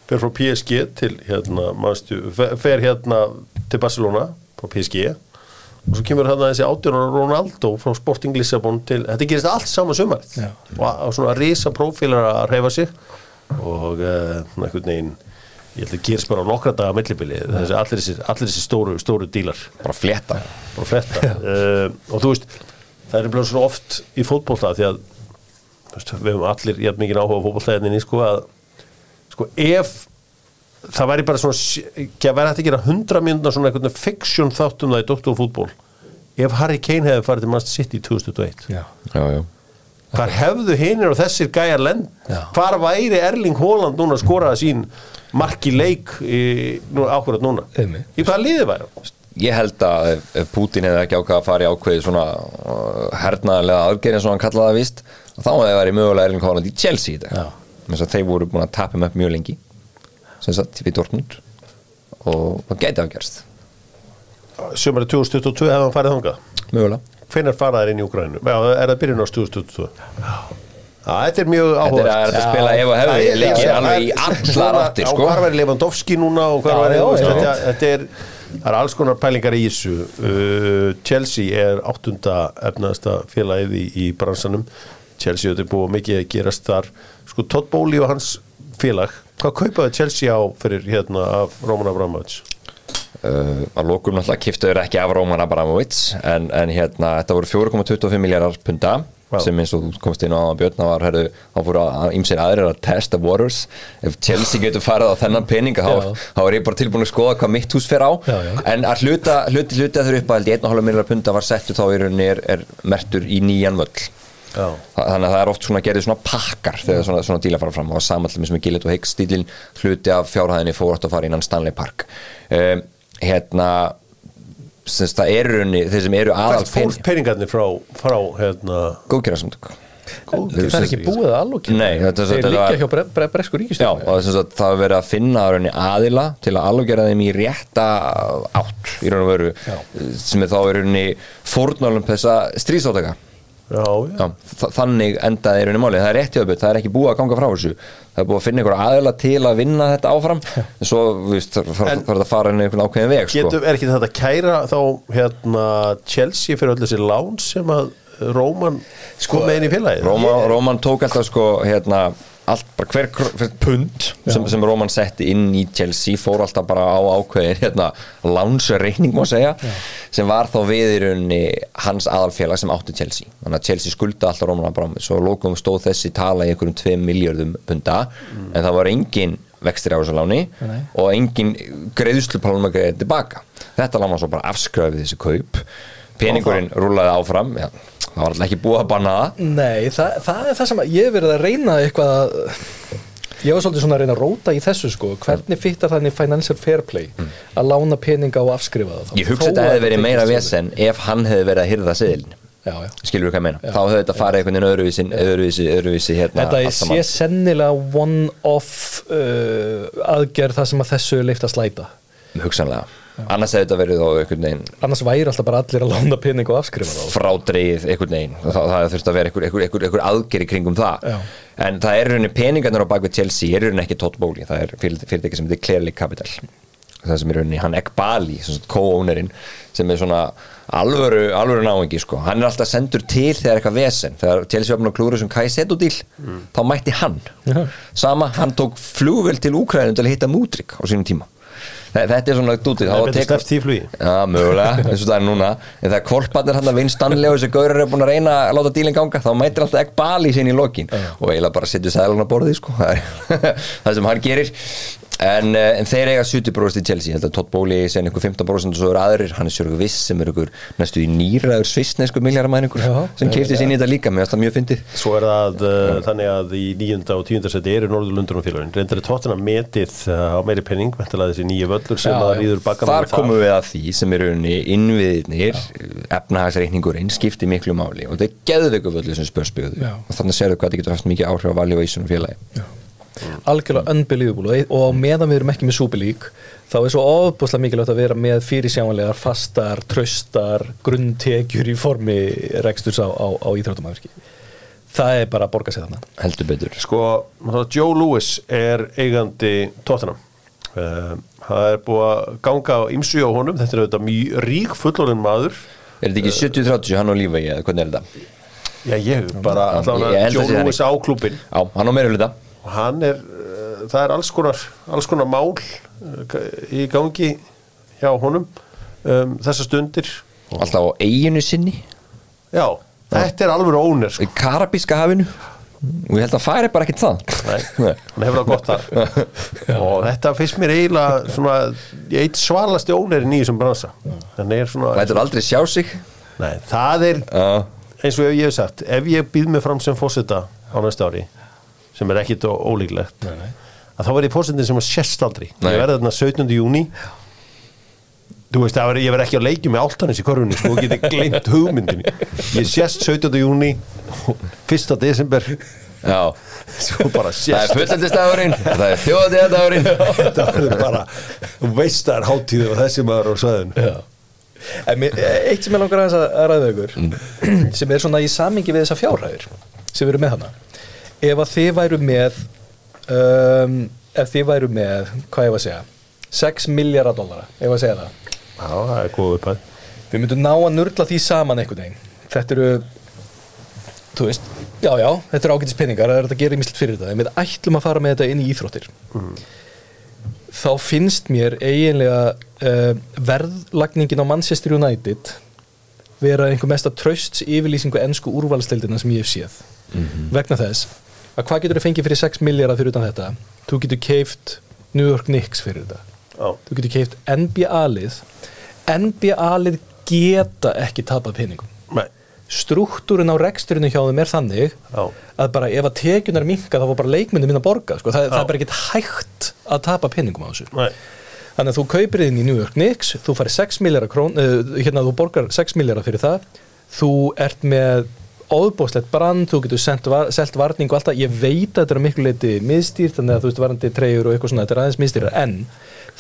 fer frá PSG til hérna, manstu, fer- hérna til Barcelona frá PSG og svo kemur hann þessi átjónar Ronaldo frá Sporting Lissabon til, þetta gerist allt saman og, og svona risa prófílar að reyfa sig. Og uh, einhvern veginn ég held að gerist bara á nokkra daga millibili þessi, allir, þessi, stóru, stóru dílar bara flétta bara fletta uh, og þú veist, það er bara svo oft í fótbolta því að veist, við hefum allir jafn mikið áhuga á fótboltaðinni sko að sko ef það væri bara svona ekki væri hægt að gera 100 mínúna svona einhvern fiction þáttum það í Dr. Fútból ef Harry Kane hefði farið til Manchester City í 2021 Já. já, já. Hvar hefðu hinir og þessir gæjar lend hvar væri Erling Haaland núna að skoraða sín marki leik ákvörðat núna? Einmitt. í hvaða liði væri hann? ég held að ef, Putin hefði ekki ákvað að fara í ákveði svona uh, hernaðarlega aðgerðin sem hann kallaði það víst þá hefði það verið mögulega Erling Haaland í Chelsea í dag. Þess að þeir voru búin að um upp mjög lengi sem sagt við Dortmund. Og það gæti afgerst sömari 2022 hefði hann farið þangað? Mögulega hvenær fara þær inn í Ukraínu? Já, er það byrjun á 2022? Já, þetta er mjög þetta er áhugað að, að spila ef og hefði leikir alveg í allar áttir sko. Og hvar væri Lewandowski núna og veist, já. þetta, þetta er það er alls konar pælingar í þessu uh, Chelsea er áttunda efnaðasta félagið í, í bransanum Chelsea er búið mikið að gerast þar sko Todd Bowley og hans félag hvað kaupaði Chelsea á fyrir hérna af Roman Abramovich? Uh, að lokum náttúrulega kiftuður ekki af Róman Abramovits en, en hérna, þetta voru 4,25 miljardar punta Já. sem eins og þú komst inn á að Björn það var, herru, þá fóru að ymsir aðrir að testa waters, ef Chelsea getur farið á þennan peninga, þá, er ég bara tilbúin að skoða hvað mitt hús fer á. Já, já. en að hluta, hluti, hluti að þurfa upp að held 1,5 miljardar punta var settu þá rauninni er, er mertur í nýjan völl. Já. Þa- þannig að það er oft svona gerðið svona pakkar þegar svona, svona díla fara fram. Og samallum sem er Gillet og Higgs stílin hluti af fjárhæðinni fór átt að fara innan Stanley Park um, hérna semst það eru raunni, þeir sem eru aðal fór peningarnir frá, frá hérna? Góðgerðarsamtök. Það er ekki búið að þetta- Þeir liggja var- hjá bre, bre, bresku Já, ríkistjóð og að það er verið að finna raunni aðila til að alveg þeim í rétta átt í raun og veru sem er þá í rauninni fórnálum þessa stríðsátaka. Já, já. Já, þa- þannig endaði í rauninni máli það er rétt hjá það er ekki búið að ganga frá þessu það er búið að finna einhver aðila til að vinna þetta áfram en svo þarf- En- þarf þetta að fara inn í einhvern ákveðin veg sko. Er ekki þetta að kæra þá hérna Chelsea fyrir öll þessi lán sem að Róman sko með inn í félagið Róman, Róman tók alltaf sko hérna allt, bara hver, hver pund sem, sem Róman setti inn í Chelsea fór alltaf bara á ákveðin hérna lánsreikning má segja sem var þá við í rauninni hans aðalfélag sem átti Chelsea. Þannig að Chelsea skulda alltaf Róman Abramovich svo lókum stóð þessi tala í einhverjum 2 miljardum punda en það var engin vextir á þessu láni Nei. og engin greiðslupalum að greiða tilbaka þetta lána svo bara afskröfið þessi kaup peningurinn rúlaði áfram já, það var alltaf ekki búið að banna það. Nei, það, það er það sem að ég hef verið að reyna eitthvað að Ég var svolítið svona að reyna að róta í þessu sko. Hvernig fittar þannig financial fair play að lána peninga og afskrifa það? Mm. Ég hugsa þetta hefði verið meira vesen ef hann hefði verið að hyrða Já, já. Skilur við hvað ég meina, þá hefði þetta farið einhvern veginn öðruvísi, öðruvísi, öðruvísi hérna Þetta allt sé sennilega one-off uh, aðgerð það sem að þessu er leift að slæta. Hugsanlega, annars hefði þetta verið þá einhvern veginn Annars væri alltaf bara allir að lána peninga og afskrifa frádreið einhvern veginn. Það, það þurfti að vera einhver, einhver, einhver, einhver aðgeri kringum það. Já. en það er rauninni peningarnir á bakvið Chelsea er rauninni ekki Bowley, það er fyrir- fyrirtæki sem heitir Clearly Capital. Það sem er rauninni hann Ekbali, co-ownerinn sem er svona alvöru, alvöru náingi sko, hann er alltaf sendur til þegar eitthvað vesen, þegar Chelsea öfnum klúru sem Kai Sedudíl, þá mætti hann. Sama, hann tók flugvel til Úkrænum til að hitta Mútrik á sínum tíma þetta er svona dútið, Það er betur sleppt því flugi. Já, mögulega, eins og það er núna En þegar kvolparnir hann að vinn Stanley og þessi gaurar er búin að reyna að láta dílinn ganga þá mætir alltaf ekki bali sín í lokin og eiginlega bara setja sælan á borðið sko. það er það sem hann gerir en, eh, en þeir eiga 70% í Chelsea. Ég held að Todd Bowley sé einhver 15% og svo eru aðrir. Hann er Sjörgur Viss sem er einhver næstu í nýraður svissnesku miljaramæningur Já, sem keipti sér inn í þetta líka, mér finnst það mjög fyndið. Svo er það uh, þannig að í nýjunda og tíunda seti eru Norðurlundunum félagin reyndar er tóttina metið uh, á meiri penning vantilega þessi nýja völlur sem Já, að já. rýður bakka Þar komum við að því sem er unni innviðnir, efnahagsreikningurinn skipti miklu máli. Og þetta er geðveiku völlu sem spörsbyggðu og þannig á algjörlega unbelievable. Og- og meðan við erum ekki með súpilík þá er svo ofbúslega mikilvægt að vera með fyrirsjáanlegar, fastar, tröstar grunntekjur í formi reksturs á, á, á íþróttumafyrki það er bara að borga sig þarna. Heldur betur. Sko, Joe Lewis er eigandi tóttina uh, það er búið að ganga á ymsu á honum, þetta er auðvitað mjög rík fullorinn maður. Er þetta ekki 70-30 hann og lífa eða hvernig er þetta? já ég bara Ég allavega Joe Lewis á klúbin Já, hann á meira hluta og hann er, uh, það er alls konar alls konar mál uh, í gangi hjá honum um, þessar stundir. Alltaf á eiginu sinni? Já, þetta er alveg ónir sko. Karabíska hafinu? Og ég held að færi bara ekkert það Nei, hann hefur það gott þar. Og þetta finnst mér eiginlega svona, eitt svalasti ónerin í þessum bransa. Er Lætur aldrei sjá sig. Nei, það er Já, eins og ég hef sagt ef ég býð mig fram sem fósita á næsta ári sem er ekkit ólíklegt Nei, nei. að þá verði fósitin sem að sérst aldrei Nei. ég verði þarna 17. júni þú veist, það verði, ég verði ekki að leikja með áltanis í korfunni, sko, og geti gleymt hugmyndinni ég sérst 17. júni 1. desember já Það er fullendistagurinn Það er þjóðatíðadagurinn þetta verður bara þú veist það er hátíð og þessi maður Já. En mér, eitt sem ég langar aðeins að ræða ykkur sem er svona í samingi við þessa fjárhæðir sem við erum með hana ef að þið væru með um, ef þið væru með hvað ég var að segja? 6 miljardar dollara, ef að segja það. Já, það er góð uppæð við myndum ná að nurla því saman einhvern veginn. Þetta eru þú veist, já já, þetta eru ágætis peningar það er að gera ímislegt fyrir þetta. En við ætlum að fara með þetta inn í íþróttir þá finnst mér eiginlega uh, verðlagningin á Manchester United vera einhver mesta trösts yfirlýsingu ennsku úrvalstildina sem ég hef séð. Vegna þess að hvað getur þið fengið fyrir 6 miljardar fyrir utan þetta þú getur keift New York Knicks fyrir þetta Já. þú getur keift NBA-lið NBA-lið geta ekki tapað peningum struktúrin á reksturinu hjá þeim er þannig Já. að bara ef að tekjunar minka þá var bara leikmyndin minna að borga sko. það, það Já. er bara ekkert hægt að tapa peningum á þessu Nei. þannig að þú kaupir inn í New York Knicks þú farið 6 miljardar uh, hérna þú borgar 6 miljardar fyrir það þú ert með óðbóðslegt brand, þú getur var, selt varning og alltaf, ég veit að þetta er miklu leiti miðstýrt, þannig að þú veist varandi treyjur og eitthvað svona, þetta er aðeins miðstýrar, en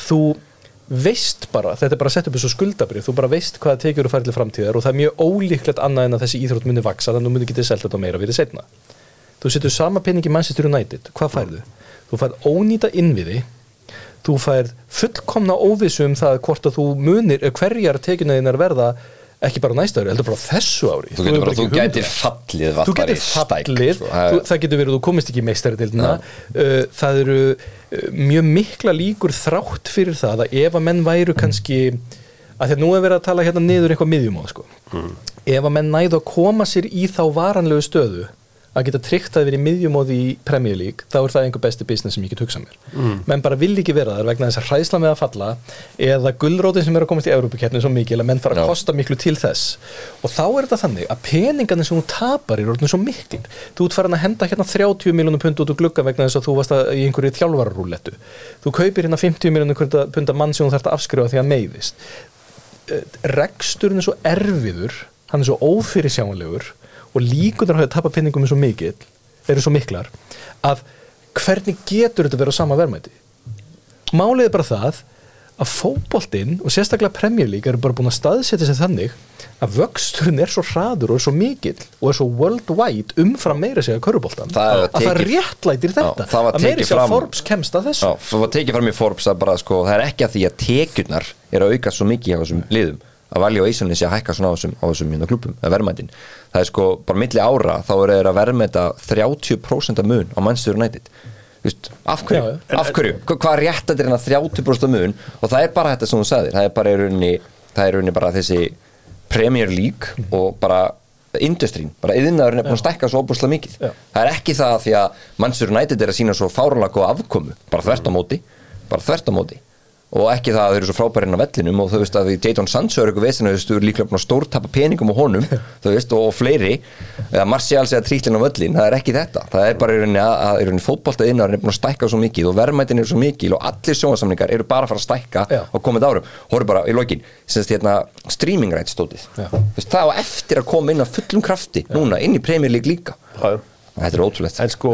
þú veist bara, þetta er bara að setja upp þessu skuldabrið, þú bara veist hvað tekjur og færi til framtíðar og það er mjög ólíklegt annað en að þessi íþrótt muni vaksa, þannig að þú muni getið selt þetta meira fyrir setna. Þú setur sama pening í Manchester United, hvað færðu? Þú færð ónýta innviði þú færð fullkomna óvissu um það hvort að þú munir, eh, hverjar tekjuna þínar verða ekki bara næsta ári, heldur bara þessu ári Þú getur bara, þú það. fallið þú getur stæk fallið sko. þú, það getur verið að þú komist ekki í meistaradildina uh, það eru uh, mjög mikla líkur þrátt fyrir það að ef að menn væru kannski að að nú er verið að tala hérna niður eitthvað miðjum á sko. ef að menn næðu að koma sér í þá varanlegu stöðu að geta tryggt að vera í miðjumóði í Premier League þá er það einhver besti business sem ég get hugsað mér. Menn bara vil ekki vera þar vegna þess að hræsla með að falla eða gullrótin sem er að komast í Európa-keppni svo mikil að menn fara að kosta miklu til þess. Og þá er þetta þannig að peningarnir sem þú tapar er orðin svo mikil þú ert farin að henda hérna 30 miljónum pund út úr glugga vegna þess að þú varst að, í einhverju þjálfararúlettu þú kaupir hérna 50 miljónum punda mann sem þú þarft að afskrifa því að meiðist Og líkunar á að tapa penningum er svo mikill eru svo miklar að hvernig getur þetta verið á sama verðmæti? Málið er bara það að fótboltinn og sérstaklega Premier League eru bara búin að staðsetja sig þannig að vöxturinn er svo hraður og er svo mikill og er svo worldwide umfram meira sig að er að það réttlætir þetta var að meira sig að Forbes kemst að þessu. Já, það var tekið fram í Forbes að bara sko, það er ekki að því að tekjurnar er að auka svo mikið á þessum liðum að valja á Íslandin sé að hækka svona á þessum, á þessum hérna klubum, eða verðmætin. Það er sko, bara milli ára, þá er þeir að verðmæta 30% af mun á Manchester United. Vist, af hverju, Já, já. af hverju, Hva- hvað rétt þetta er hérna 30% af mun? Og það er bara þetta sem þú sagðir, það er bara í rauninni það er í rauninni bara þessi Premier League og bara industrín, bara yðnaðurinn er búin að stækka svo óbúslega mikið. Já. það er ekki það því að Manchester United er að sína svo fárunlega góða afkomu bara þvert á móti, bara þvert á móti og ekki það að þau eru svo frábærinn á vellinum og þú veist að Jadon Sancho er eitthvað vesinu þú veist, þú eru líklega stórtapa peningum á honum þú veist, og, og fleiri. Eða Martial segja trítlinn á völlin, það er ekki þetta. Það er bara í rauninni að, í rauninni fótboltað innar er búin að stækka svo mikið og verðmætin er svo mikil og allir sjónvarsamningar eru bara að fara að stækka Já. á komandi árum, hóru bara í lokin semst hérna streaming rights stótið. Já. það á eftir að koma inn á fullum krafti núna, inn í Premier League líka. Þetta er ótrúlegt. En sko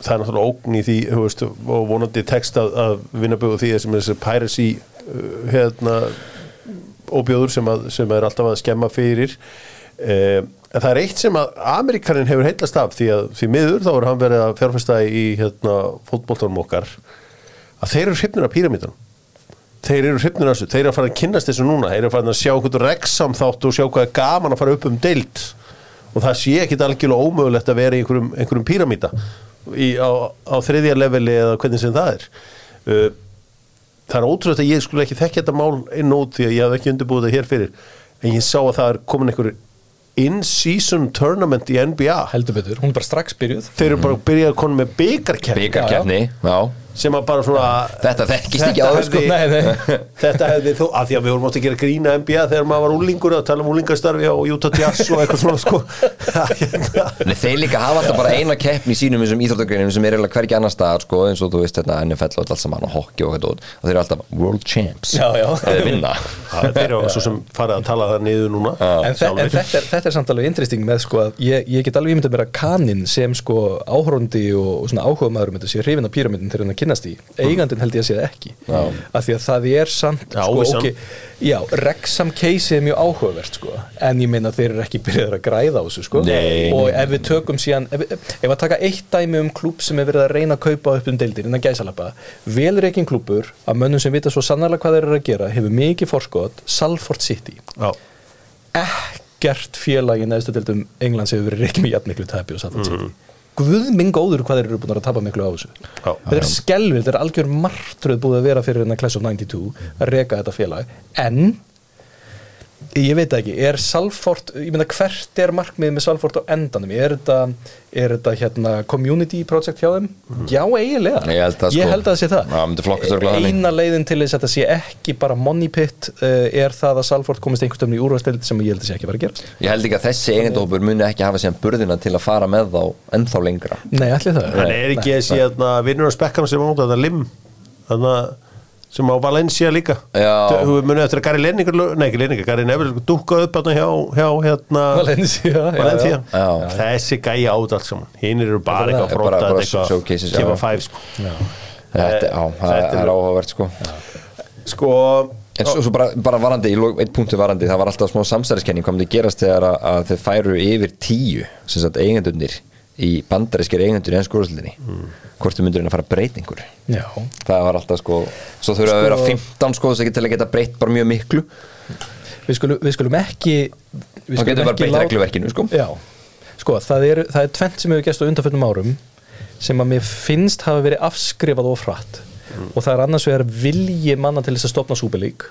það er náttúrulega ógn í því veist, og vonandi text að, að vinnabögu því sem er þessi piracy uh, hérna óbjóður sem, að, sem er alltaf að skemma fyrir. Uh, en það er eitt sem að Amerikanin hefur heillast af því að því miður þá er hann verið að fjárfesta í hérna, fótboltanum okkar að þeir eru hrifnir af píramítanum þeir eru hrifnir af þessu, þeir eru að fara að kynnast þessu núna. Þeir eru að fara að sjá hvernig reksam þátt og sjá hvað er gaman að fara upp um deild. Og það sé ekkit algjörlega ómögulegt að vera í einhverjum, einhverjum píramíta í, á, á þriðja leveli eða hvernig sem það er. Uh, það er ótrúlega að ég skulle ekki þekka þetta mál inn út því að ég hef ekki undirbúið það hér fyrir. En ég sá að það er komin einhver in-season tournament í NBA heldur betur, hún er bara strax byrjuð. Þeir eru bara að byrja að koma með byggarkerni Byggarkeppni, já sem að bara svona Þetta þekkist ekki áður sko hefði- Nei, nei. þetta hefði þó, að því að við vorum átt að gera grína NBA þegar maður var úlingur að tala um úlingastarfi á Utah Jazz og eitthvað svona sko. Hérna. Þeir líka hafa alltaf bara eina keppni í sínum þessum íþróttagreinum sem er eiginlega hvergi annar staðar sko, eins og þú veist þetta NFL og allt saman og hockey og eitthvað. Og þeir eru alltaf world champs. Já, já. eða vinna. Það- þeir eru svo sem farið að tala það niður núna. En, þe en þetta, er, þetta er samt alveg interesting með sko að ég, ég get alveg ímyndað mér að kaninn sem sko áhróndi og, og svona áhuga maður að kynnast í eigandinn held ég að sé það ekki af því að það er samt Já, sko, óvissan. ok, já, Rexham case er mjög áhugavert sko en ég meina þeir eru ekki byrjaður að græða á þessu sko Nei. og ef við tökum síðan ef, við- ef að taka eitt dæmi um klúb sem er verið að reyna að kaupa upp um deildir innan gæsalappa velreikin klúbur af mönnum sem vita svo sannarlega hvað þeir eru að gera hefur mikið forskot Salford City Já. ekkert félag í neðstu deildum Englands hefur verið ekki með jafnmiklu tapi og Salford City Guð minn góður hvað þeir eru búin að tapa miklu á þessu. Já. þetta er skelvið, þetta er algjör martröð búið að vera fyrir hérna Class of 92 að reka þetta félag. En ég veit ekki, er Salford ég meina hvert er markmið með Salford á endanum, er þetta, er þetta hérna community project hjá þeim? Já eiginlega, Ég held sko. ég held að það sé það. Þannig. eina leiðin til þess að þetta sé ekki bara money pit uh, er það að Salford komist einhverstöfn í úrvastild sem ég held að sé ekki að vera að gera. Ég held ekki að þessi eigendópur muni ekki hafa síðan burðina til að fara með þá ennþá lengra. Nei, allir það. Hann er ekki þessi hérna, vinnur á spekkan sem átt þetta lim? Þannig sem á Valencia líka Já. Þú munið eftir að Gary Lenningur nei ekki Lenningur, Gary Neville dúkkaði upp hérna hjá, hjá hérna Valencia, já, Valencia. já. þessi gæja át allt saman hinn eru bara eitthvað að bara- fróta bara þetta showcases, eitthvað já. fæf sko Þetta, já, það Þetta er er- áhugavert sko sko En svo, svo bara, bara varandi, einn punktu varandi það var alltaf smá samsæriskenning kom til að gerast þegar að, að þeir færu yfir tíu sem sagt eigendurnir í bandarískir eigendur í ennsku úrslutinni hvort þau myndur en að fara að breyta einhverju Já, það var alltaf sko svo þurfa að vera 15 sko að til að geta breytt bara mjög miklu. Við skulum, við skulum ekki við þá skulum getur bara breytt láta- regluverkinu sko. Já, sko, það er, það er tvent sem hefur gæst á undanfjöndum árum sem að mér finnst hafa verið afskrifað og frætt og það er annars vegar vilji manna til þess að stopna súbelík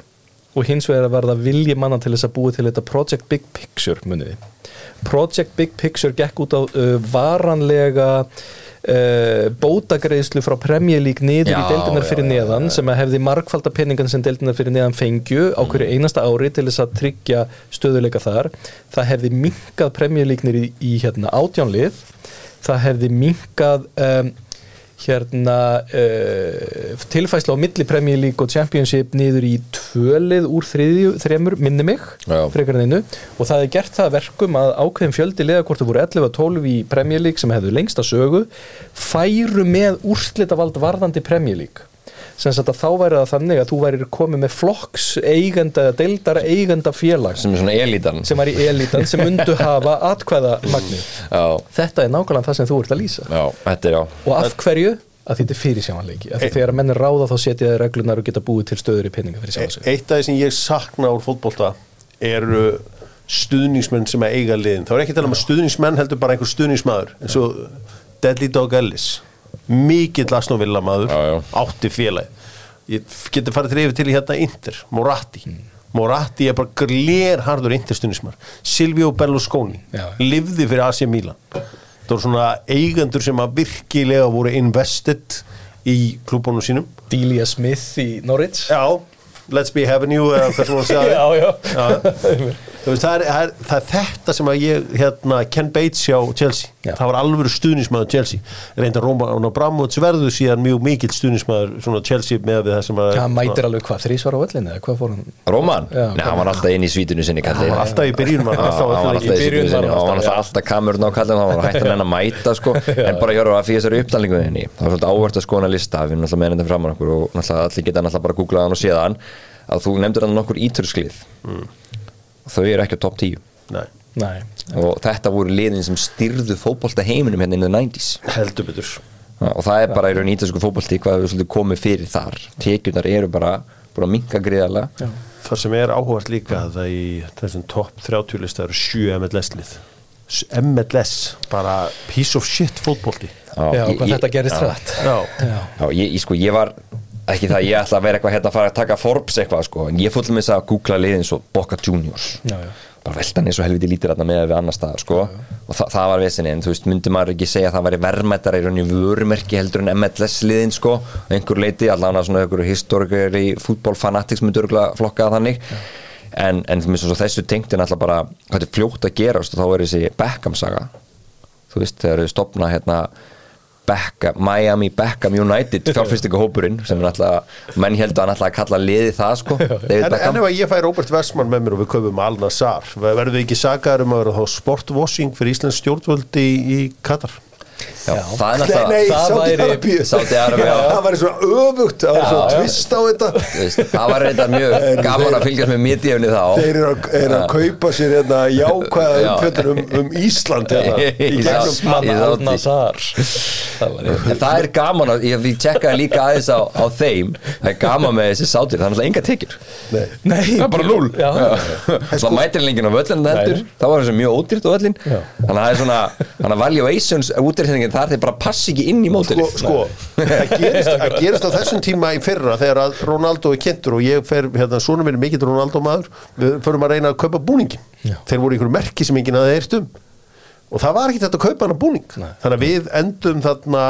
og hins vegar að verða vilji manna til þess að búi til þetta Project Big Picture muniði Project Big Picture gekk út á uh, varanlega uh, bótagreðslu frá Premier League niður Já, í deildinar fyrir já, já, neðan sem að hefði margfalda peningan sem deildinar fyrir neðan fengju á hverju einasta ári til þess að tryggja stöðuleika þar. Það hefði minkað Premier League niður í, í hérna átjánlið það hefði minkað um, hérna uh, tilfæsla á milli Premier League og Championship niður í tvölið úr þriðju, þremur, minni mig Já. frekar en einu og það er gert það að verkum að ákveðin fjöldi það voru 11 og 12 í Premier League sem hefðu lengsta sögu færu með úrslitavald varðandi Premier League sem sagt að þá væri það þannig að þú væri komið með flokks eigenda, deildar eigenda félag sem er svona elítan sem var í elitan sem mundu hafa atkvæða magnið. já, Þetta er nákvæmlega það sem þú ert að lýsa. já, þetta er já Og af hverju? Að þetta er fyrir sjáanleiki. Af því þegar að menn er ráða þá setja þeir reglunar og geta búið til stöður í peninga fyrir E- sjáanleiki. eitt af því sem ég sakna úr fótbolta eru stuðningsmenn sem að eiga liðin þá er ekki að tala um að stuðningsmenn heldur bara einhver stuðningsmaður eins og Deadly Dog Ellis mikill asnóvilla maður Já, já. átti félagi ég geti farið til yfir til í hérna Inter Moratti Moratti er bara Inter stuðningsmaður Silvio Berlusconi Já. livði fyrir AC Milan það voru svona eigendur sem að virkilega voru invested í klúbónum sínum Delia Smith í Norwich. Já, let's be having you eða hvað sem hún sagði já. Já. Veist, það, er, það, er, það er þetta sem að ég hérna, Ken Bates hjá Chelsea. Já. það var alvöru stuðnismæður Chelsea. Reynda Róman Abramovits verður síðan mjög mikill stuðnismæður Chelsea með það sem að Það mætir alveg hvað, þrísvar á öllinu eða hvað fór hann? Róman? Nei, hann var alltaf inn í svítinu sinni hann var alltaf í byrjunum hann var alltaf hann alltaf alltaf og hann alltaf, alltaf kamerun á kallið hann var hægt að nenn að mæta sko. En bara hjá að fyrir þessari upptalningu þinni það var svolítið áhvert að skoða lista við erum náttúrulega með og hann og hann að þú nefndir hann nokkur ítursklið þau eru ekki á topp 10 Nei, Nei. og þetta voru liðin sem styrðu fótbolta heiminum hérna in the 90s heldur betur. Og það er bara í raun ítalsku fótbolti hvað við svolítið komið fyrir þar. Tekjurnar eru bara búin að minka gríðarlega. Það sem er áhugast líka það í þessum topp 30 lista eru 7 MLS-lið MLS, bara piece of shit fótbolti. Já, ég- hvað ég- þetta gerist já. rætt Já, Já, ég, ég, sko, ég var ekki það, ég ætla að vera eitthvað hérna að fara að taka Forbes eitthvað, sko, en ég fóllum þess að googla liðin svo Boca Juniors. Já, já. bara veltan eins og helviti lítir þarna með við annar stað, sko, og þa það var vesinni en þú veist, myndi maður ekki segja að það væri verðmættar í rauninni vörumerki heldur en MLS liðin, sko, einhver leiti allan að svona einhverju historikari fútbolfanatics myndi örgulega flokka það þannig. En, en þessu tengt er náttúrulega bara, hvað er fljótt að gera, þá er þessi Beckham saga. Þú veist, þegar þau stopna hérna Beckham, Miami Beckham United fjárfyrstingahópurinn sem er náttúrulega menn heldur að náttúrulega kalla liði það sko. En, en ef að ég fæ Robert Westman með mér og við köpum Al Nassar, verðum við ekki sagaður um að vera þá sportwashing fyrir Íslands stjórnvöldi í, í Katar? Já, það er það væri-. Það væri svona öfugt, það væri svona tvist á þetta. Það var reynda mjög gaman að fylgjast með miðdífni þá. Þeir eru að, er að kaupa sér hérna jákvæða Já. umfjöldun um, um Ísland hérna, Það var En það er gaman að, ég tjekkaði líka aðeins á, á þeim. Það er gaman með þessi sátir, það er náttúrulega enga tekjur. Nei. Nei, það er bara núl það mætir lengin á völlin þá var mjög ódýrt á völlin þannig að það er svona, þannig að valuations útreikningin þar þeir bara passi ekki inn í Sko, mótili sko, það gerist, gerist á þessum tíma í fyrra þegar að Ronaldo er kynntur og ég fer, hérna, svona minn er mikill Ronaldo maður. Við förum að reyna að kaupa búningin Já. þeir voru einhverju merki sem enginn að þeir um og það var ekki þetta að kaupa hana búning. Nei. þannig að við endum þarna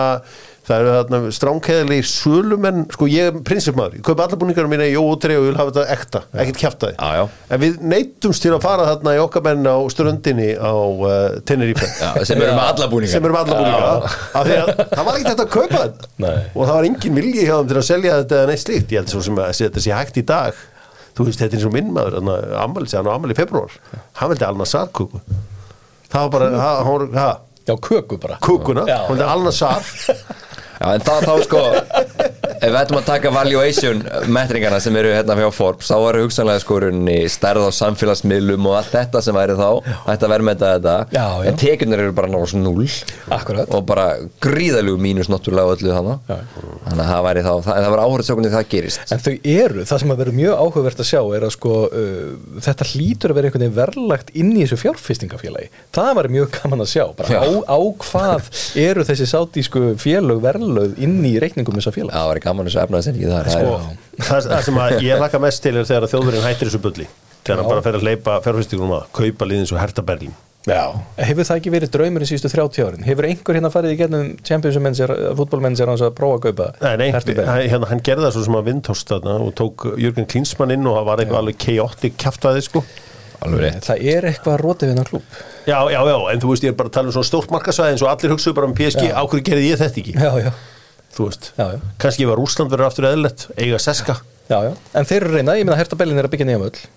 það eru þarna strángheðli sölumenn, sko ég er prinsipmaður ég kaupa alla búningarna mína í óutri og ég vil hafa þetta ekta, ekkert kjaftaði Já, já. en við neittumst til að fara þarna í okkar menn á ströndinni á uh, Tenerife. Já, sem eru með alla búningar sem erum alla búninga. Af því að það var ekki þetta að kaupa þetta Nei. og það var engin vilji hjá þeim til að selja þetta eða neitt slíkt, ég held svo sem að þetta sé hægt í dag. Þú veist, þetta er eins og minn maður ammali, hann á ammali í februar hann vildi alna sarkúku það var bara, ha- hann var, ha, Já, köku bara. Já, hann vildi alna sar Já, en það þá sko ef við ættum að taka valuation metringana sem eru hérna hjá Forbes þá eru hugsanlega sko runni stærð á samfélagsmiðlum og allt þetta sem væri þá ætti að verðmeta þetta. Já, já. en tekjurnar eru bara náttúrulega Akkurat. Og bara gríðalegu mínus náttúrulega öllu þannig þannig að það væri þá, það, það var áhverjum sjókunni það gerist. En þau eru, það sem að vera mjög áhugavert að sjá er að sko uh, þetta hlýtur að vera einhvern veginn verðlagt inn í þessu fjárfestingafélagi. Það var mjög gaman að sjá á, á hvað eru þessi sátísku félög verðlög inn í reikningum þessa félag gaman þessu efnaðsengi þar sko, það það, það sem að ég laka mest til er þegar þjóðurinn hættir þessu bulli þegar hann bara fer að leipa fjárfæstingunum að kaupa liðin svo Hertha Berlín. Já. Hefur það ekki verið draumurinn síðustu 30 árin? Hefur einhver hérna farið í gennum Champions fútbolmenn sér hans að prófa að kaupa Nei, nei, hérna, hann gerði það svo sem að vindhóst þarna og tók Jürgen Klinsmann inn og það var eitthvað alveg chaotic kjaftaði sko. Alveg rétt. Það er eitthvað rótið við hann klúb Já, já, já, en þú veist, ég er bara að tala um svona stórt markasvæði eins og allir hugsaðu bara um PSG, Já. á hverju gerði ég þetta ekki? Já, já, þú veist, kannski var Úsland verið aftur eðlilegt, eiga seska. Já, já. En þeir eru reynað, ég meina Hertha Berlin er að byggja nýjum öll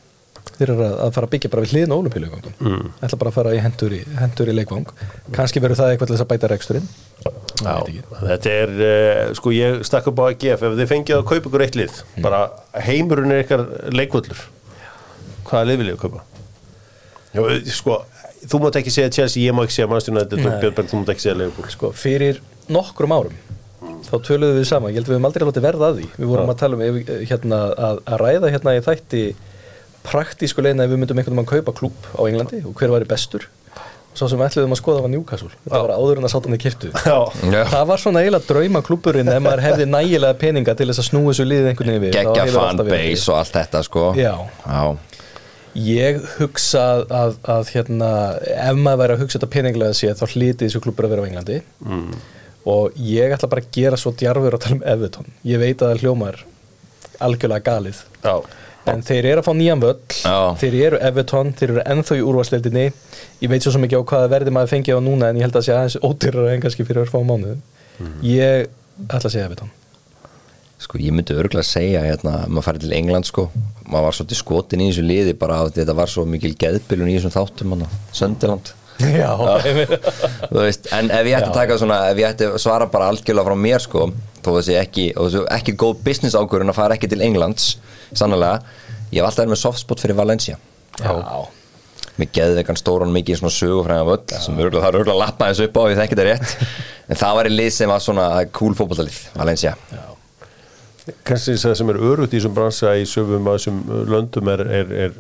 Þeir eru að, að fara að byggja bara við hliðin á olimpíuleikvangum mm. ætla bara að fara í hendur í, hendur í leikvang. Kannski verður það eitthvað til þess að bæta reksturinn. Já, þetta er, uh, sko ég stakk upp á AGF, ef þið fengið að kaupa ykkur eitt lið, bara heimurinn er ykkar leikvöllur. Hvaða lið viljið að kaupa? Já, sko, þú mátt ekki segja Chelsea, ég má ekki segja mannstjónu þetta er Björnberg, þú mátt ekki segja Leifbúl sko, fyrir nokkrum árum þá töluðum við saman, ég held að við höfum aldrei látið verða að því við vorum Já. að tala um ef, hérna, að, að ræða hérna í þætti praktísku leina ef við myndum einhvern veginn að kaupa klúb á Englandi og hver væri bestur svo sem við ætluðum að skoða var Newcastle þetta Já. var áður en að sátan þið kiptu Já. það var svona eiginlega drauma klúburinn ef maður hefði nægilega peninga til þess að snúi þessu liðið einhvern veginn við verið fanbase og allt þetta sko Já. Já. Ég hugsa að, að hérna, ef maður væri að hugsa þetta peninglega séð þá hlítið þessu klubur að vera á Englandi mm. Og ég ætla bara að gera svo djarfur að tala um Everton. Ég veit að það hljómar algjörlega galið. Já, en þeir eru að fá nýjan völl. Já. þeir eru Everton, þeir eru ennþá í úrvarsleildinni ég veit svo sem ekki á hvaða verði maður fengið á núna en ég held að það sé aðeins ódýrara en kannski fyrir að fá mánuð ég ætla að segja Everton. Sko ég myndi örgulega að segja hérna, maður farið til England sko. Maður var svolítið skotin í þessu liði bara að þetta var svo mikil geðbylun í þessum þáttum hana, Söndiland Já, Þú veist, en ef ég ætti að Já. taka svona ef ég ætti að svara bara algjörlega frá mér sko þó þessi ekki, og þessi ekki góð business ákvörðun að fara ekki til Englands sannlega, ég hef alltaf verið með softspot fyrir Valencia. Já. með geðveikan stóran mikið svona sögufræðan völl sem örgulega, það er örgulega að lappa þessu upp á ég þekki þetta rétt. En það var í lið sem var svona cool fótbollalið Valencia. Kannski það sem er örugt í þessum bransa í sögum að þessum löndum er, er, er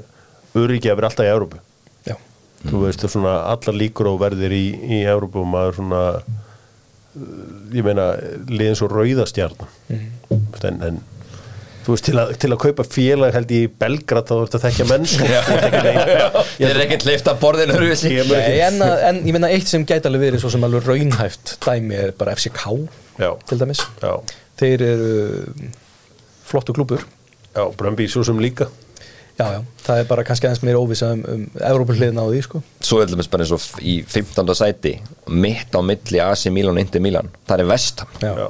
öryggi að vera alltaf í Európu Já. þú veist það svona allar líkur á verðir í, í Európu og maður svona uh, ég meina liðin svo rauðastjarn en, en þú veist til að, til að kaupa félag held ég í Belgrad þá ert að þekkja menn. Þú ert ekki neinn- Þeir eru ekkert leift að borðinu. Ég en, en ég meina eitt sem gæti alveg verið svo sem alveg raunhæft dæmi er bara FCK Já. til dæmis Já, þeir eru flottu klúpur já, Brömbi svo sem líka já, já, það er bara kannski aðeins meira óvisa um, um Evrópuhliðin á því sko Svo þetta bara eins og í 15. sæti mitt á milli AC Milan og Inter Milan það er Vestam já.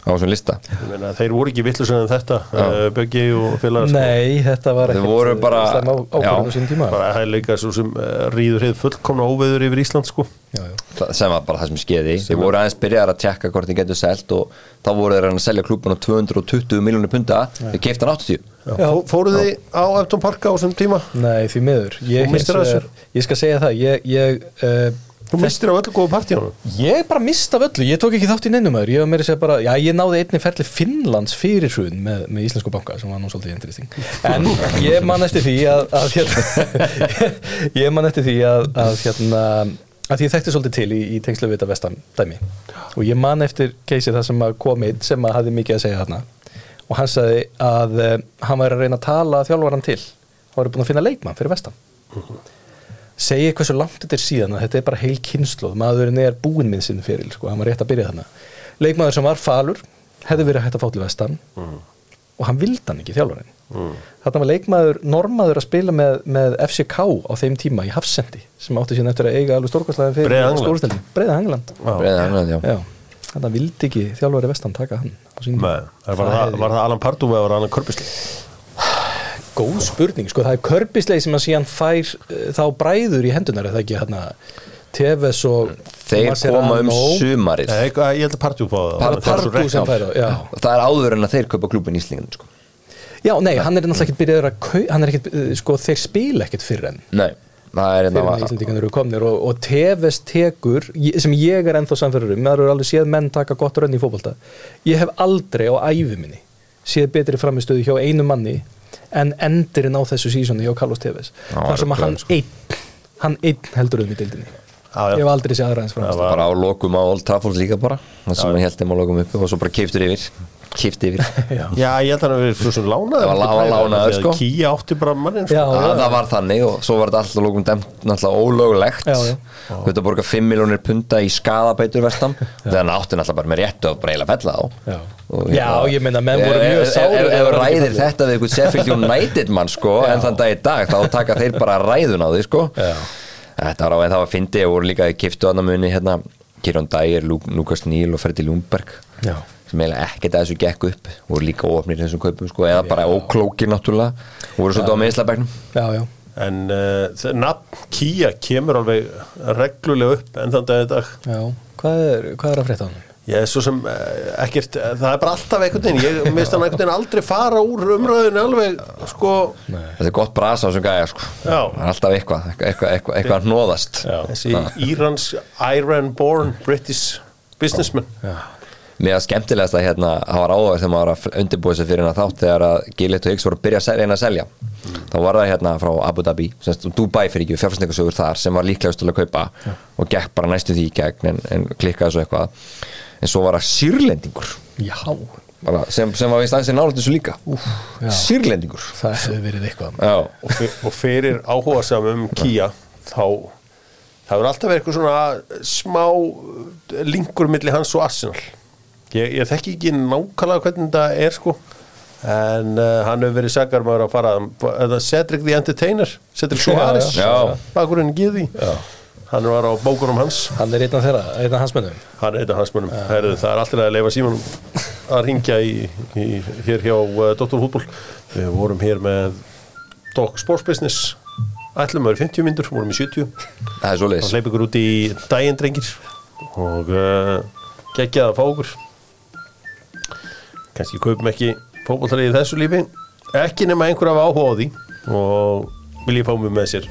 Á þessum lista? Ég meina þeir voru ekki vittlusinn en þetta uh, Böggi og félagar sko. Nei, þetta var Þeir voru bara- slæm á- ákvörðun á já. sínum tíma. Bara það er líka svo sem uh, rýður hefð fullkomna óveður yfir Ísland sko. Já, já. Það- sem var bara það sem skeiði þeir voru aðeins byrjar að tjekka hvort þeir getur selt og þá voru þeir að selja klúbun á 220 miljónir punta þeir keifti hann 80 Já. Fó- Fóruð þið á Efton Park á þessum tíma? Nei, því miður. Ég, vegar- ég skal segja það ég, ég, uh, Þú mistir á öllu góðu partíunum ég bara mist af öllu, ég tók ekki þátt í neinum öður ég var meira að segja bara, já ég náði einni ferli Finnlands fyrir hrun með, með Íslensku banka sem var nú svolítið interesting. En ég man eftir því að, að hérna, ég man eftir því að, að hérna að ég þekkti svolítið til í, í tengslu við þetta vestam dæmi. Og ég man eftir keisið það sem kom einn sem að hafði mikið að segja þarna. Og hann sagði að uh, hann væri að reyna að tala þjálfaran til. Hann væri búin að finna leikmann fyrir vestam segi hversu langt þetta er síðan að þetta er bara heil kynnslóð, maðurinn er búinn minn sinn fyrir, sko, hann var rétt að byrja þannig leikmaður sem var falur, hefði verið hægt að fá til vestan og hann vildi hann ekki þjálfarinn. Mm. þarna var leikmaður normaður að spila með, með FCK á þeim tíma í Hafsendi sem átti síðan eftir að eiga alveg stórkostlega fyrir Breiða England. stórusteldi, Breiða England Breiða England, já. já, þarna vildi ekki þjálfari vestan taka hann á sínum Nei, það var, það, var það Alan var það Alan Körbisli? Góð spurning, sko, það er körpisleik sem að síðan fær uh, þá bræður í hendunar er það ekki hérna Tevez og þeir koma um sumarið. Ég held að Pardew fá það. Það er Pardew sem fær það, já. það er áður en að þeir kaupa klúbun í Íslingin sko. Já, nei, hann er náttúrulega ekkert byrjaður að kau, hann er ekkert, uh, sko, þeir spila ekkert fyrir enn nei, það er fyrir en Íslandingarnir eru komnir og, og Tevez tekur, sem ég er ennþá samferður um, maður eru alveg séð menn taka gott rönn í fótbolta. Ég hef aldrei á ævi minni séð betri framistöðu hjá einu manni en endurinn á þessu sísoni hjá Carlos Tevez þar sem að hann sko. einn hann einn heldur um í deildinni Já, já. ég hef aldrei séð aðra eins framistöðu bara á lokum á Old Trafford líka bara það sem hann held þeim á lokum uppi og svo bara keiftur yfir keifti yfir Já. Já, ég held að hann hefur svo lánaður Það var lá- var lánaður, sko. Kía átti bara mannin Já, sko. Já, það var þannig og svo var þetta alltaf lókum dæmt náttúrulega ólögulegt Já, já. Þetta borga 5 miljónir punta í skadabætur vestam þegar hann átti náttúrulega bara með réttu að breila fella á Já. Og Já, ég meina, menn voru mjög Ef- sárir Ef þegar ef það var ræðir þetta við eitthvað Sheffield United mann sko en þann dag í dag þá taka þeir bara ræðun á því sko Já. Þetta var á en það var fyndið og voru líka í hérna Kirjón Dægir, Lukas Níl og Freddi Lundberg Já. Sem eiginlega ekkert að þessu gekk upp. Voru líka ofnir í þessum kaupum sko eða bara óklókir náttúrulega. Voru svolítið á meðslabæknum já, já, En uh, nafn Kía kemur alveg reglulega upp en þann dag í dag. Já. Hvað, er, hvað er að frétta á hann? Ég er svo sem uh, ekkert, það er bara alltaf einhvern veginn, ég mist hann einhvern veginn aldrei fara úr umröðinu alveg, sko, Þetta er gott brasa á þessum gæja sko. Já. Er alltaf eitthvað, eitthvað, eitthvað, eitthvað, hnóðast þessi Írans, Iran-born British businessman. Mér var skemmtilegast að hérna, það var áður þegar maður var að undirbúið sig fyrir hérna þátt þegar að Gillett og Higgs voru að byrja að selja, reyna að selja. Þá var það hérna frá Abu Dhabi semst, Dubai fyrir ekki, fjárfæsningasögur þar sem var líklegast til að kaupa og gekk bara næstu því í gegn en, en klikkaði svo eitthvað. En svo var það sýrlendingur. Já, bara, sem, sem var vist aðeins í nálægt þessu líka. Já. sýrlendingur. Það hefur verið eitthvað. Já, og, fyr, og fyrir áhuga samum Kia þá það verður alltaf verið eitthvað svona smá uh, linkur milli hans og Arsenal ég, ég þekki ekki nákvæmlega hvernig þetta er sko. En uh, hann hefur verið saggar maður að fara eða Cedric the Entertainer? Cedric Suárez? bakurinn Gíði hann var á bókunum hans. Hann er einn af þeirra, einn af hans mönnum. Hann er einn af hans munum Herðu, það er alltaf að leifa símanum að ringja í, í, hér hjá uh, Dr. Hútból við vorum hér með Doc Sports Business. Ætlum að vera 50 myndur, vorum í 70 það er svo og hleyp ykkur út í daginn drengir. Og uh, geggjað að fá okkur kannski kaupum ekki fótbolltalið í þessu lífi. Ekki nema einhver af áhuga á því og vil ég fá mig með sér.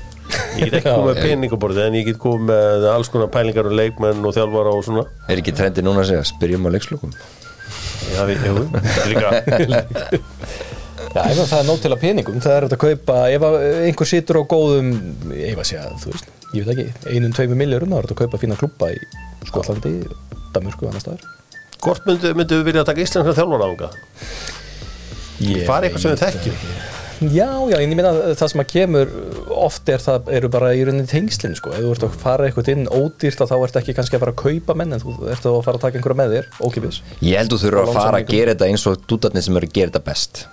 Ég get ekki komið með peningaborðið en ég get komið með alls konar pælingar og leikmenn og þjálfara og svona. Er ekki trendi núna að segja, spyrjum á leikslokum? Já, við, þetta líka Já, ef það er nóg til að peningum, það er hægt að kaupa ef einhver situr á góðum ég veit ekki einum, tveimur miljórum, þá er hægt að kaupa fína klubba í Skotlandi, Danmörku og annar staðar Hvort myndu, myndu við vilja taka íslenska þjálfara ánga? Ég Fara eitthvað sem við þekkjum. Já, já, en ég meina að það sem að kemur oft er það, eru bara í rauninni tengslinn sko, ef þú ert að fara eitthvað inn ódýrt að þá ert ekki kannski að fara að kaupa menn en þú ert að fara að taka einhverja með þér, ókipis Ég held þú þurfa að fara að gera þetta eins og dútarnir sem eru að gera þetta best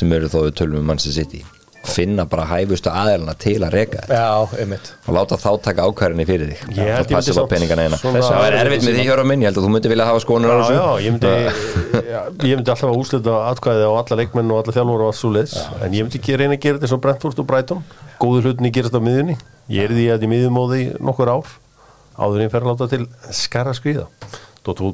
sem eru þó við tölum um mannsi sitt í finna bara hæfustu aðeilana til að reka þetta. Já, og láta þá taka ákværinni fyrir þig. Ég held það ég passir á peningana eina það er erfitt með því hjóra minn, ég held að þú myndi vilja hafa skonunar á Já, já, ég myndi, já, ég myndi alltaf að úslita atkvæði á alla leikmenn og alla þjálfara og allt svo leiðs en ég myndi ekki reyna að gera þetta eins og Brentford og Brighton. Góðu hlutinni gerast á miðunni ég er því að í miðumóði nokkur ár áður en ég fer að láta til skara skvíða Dóttu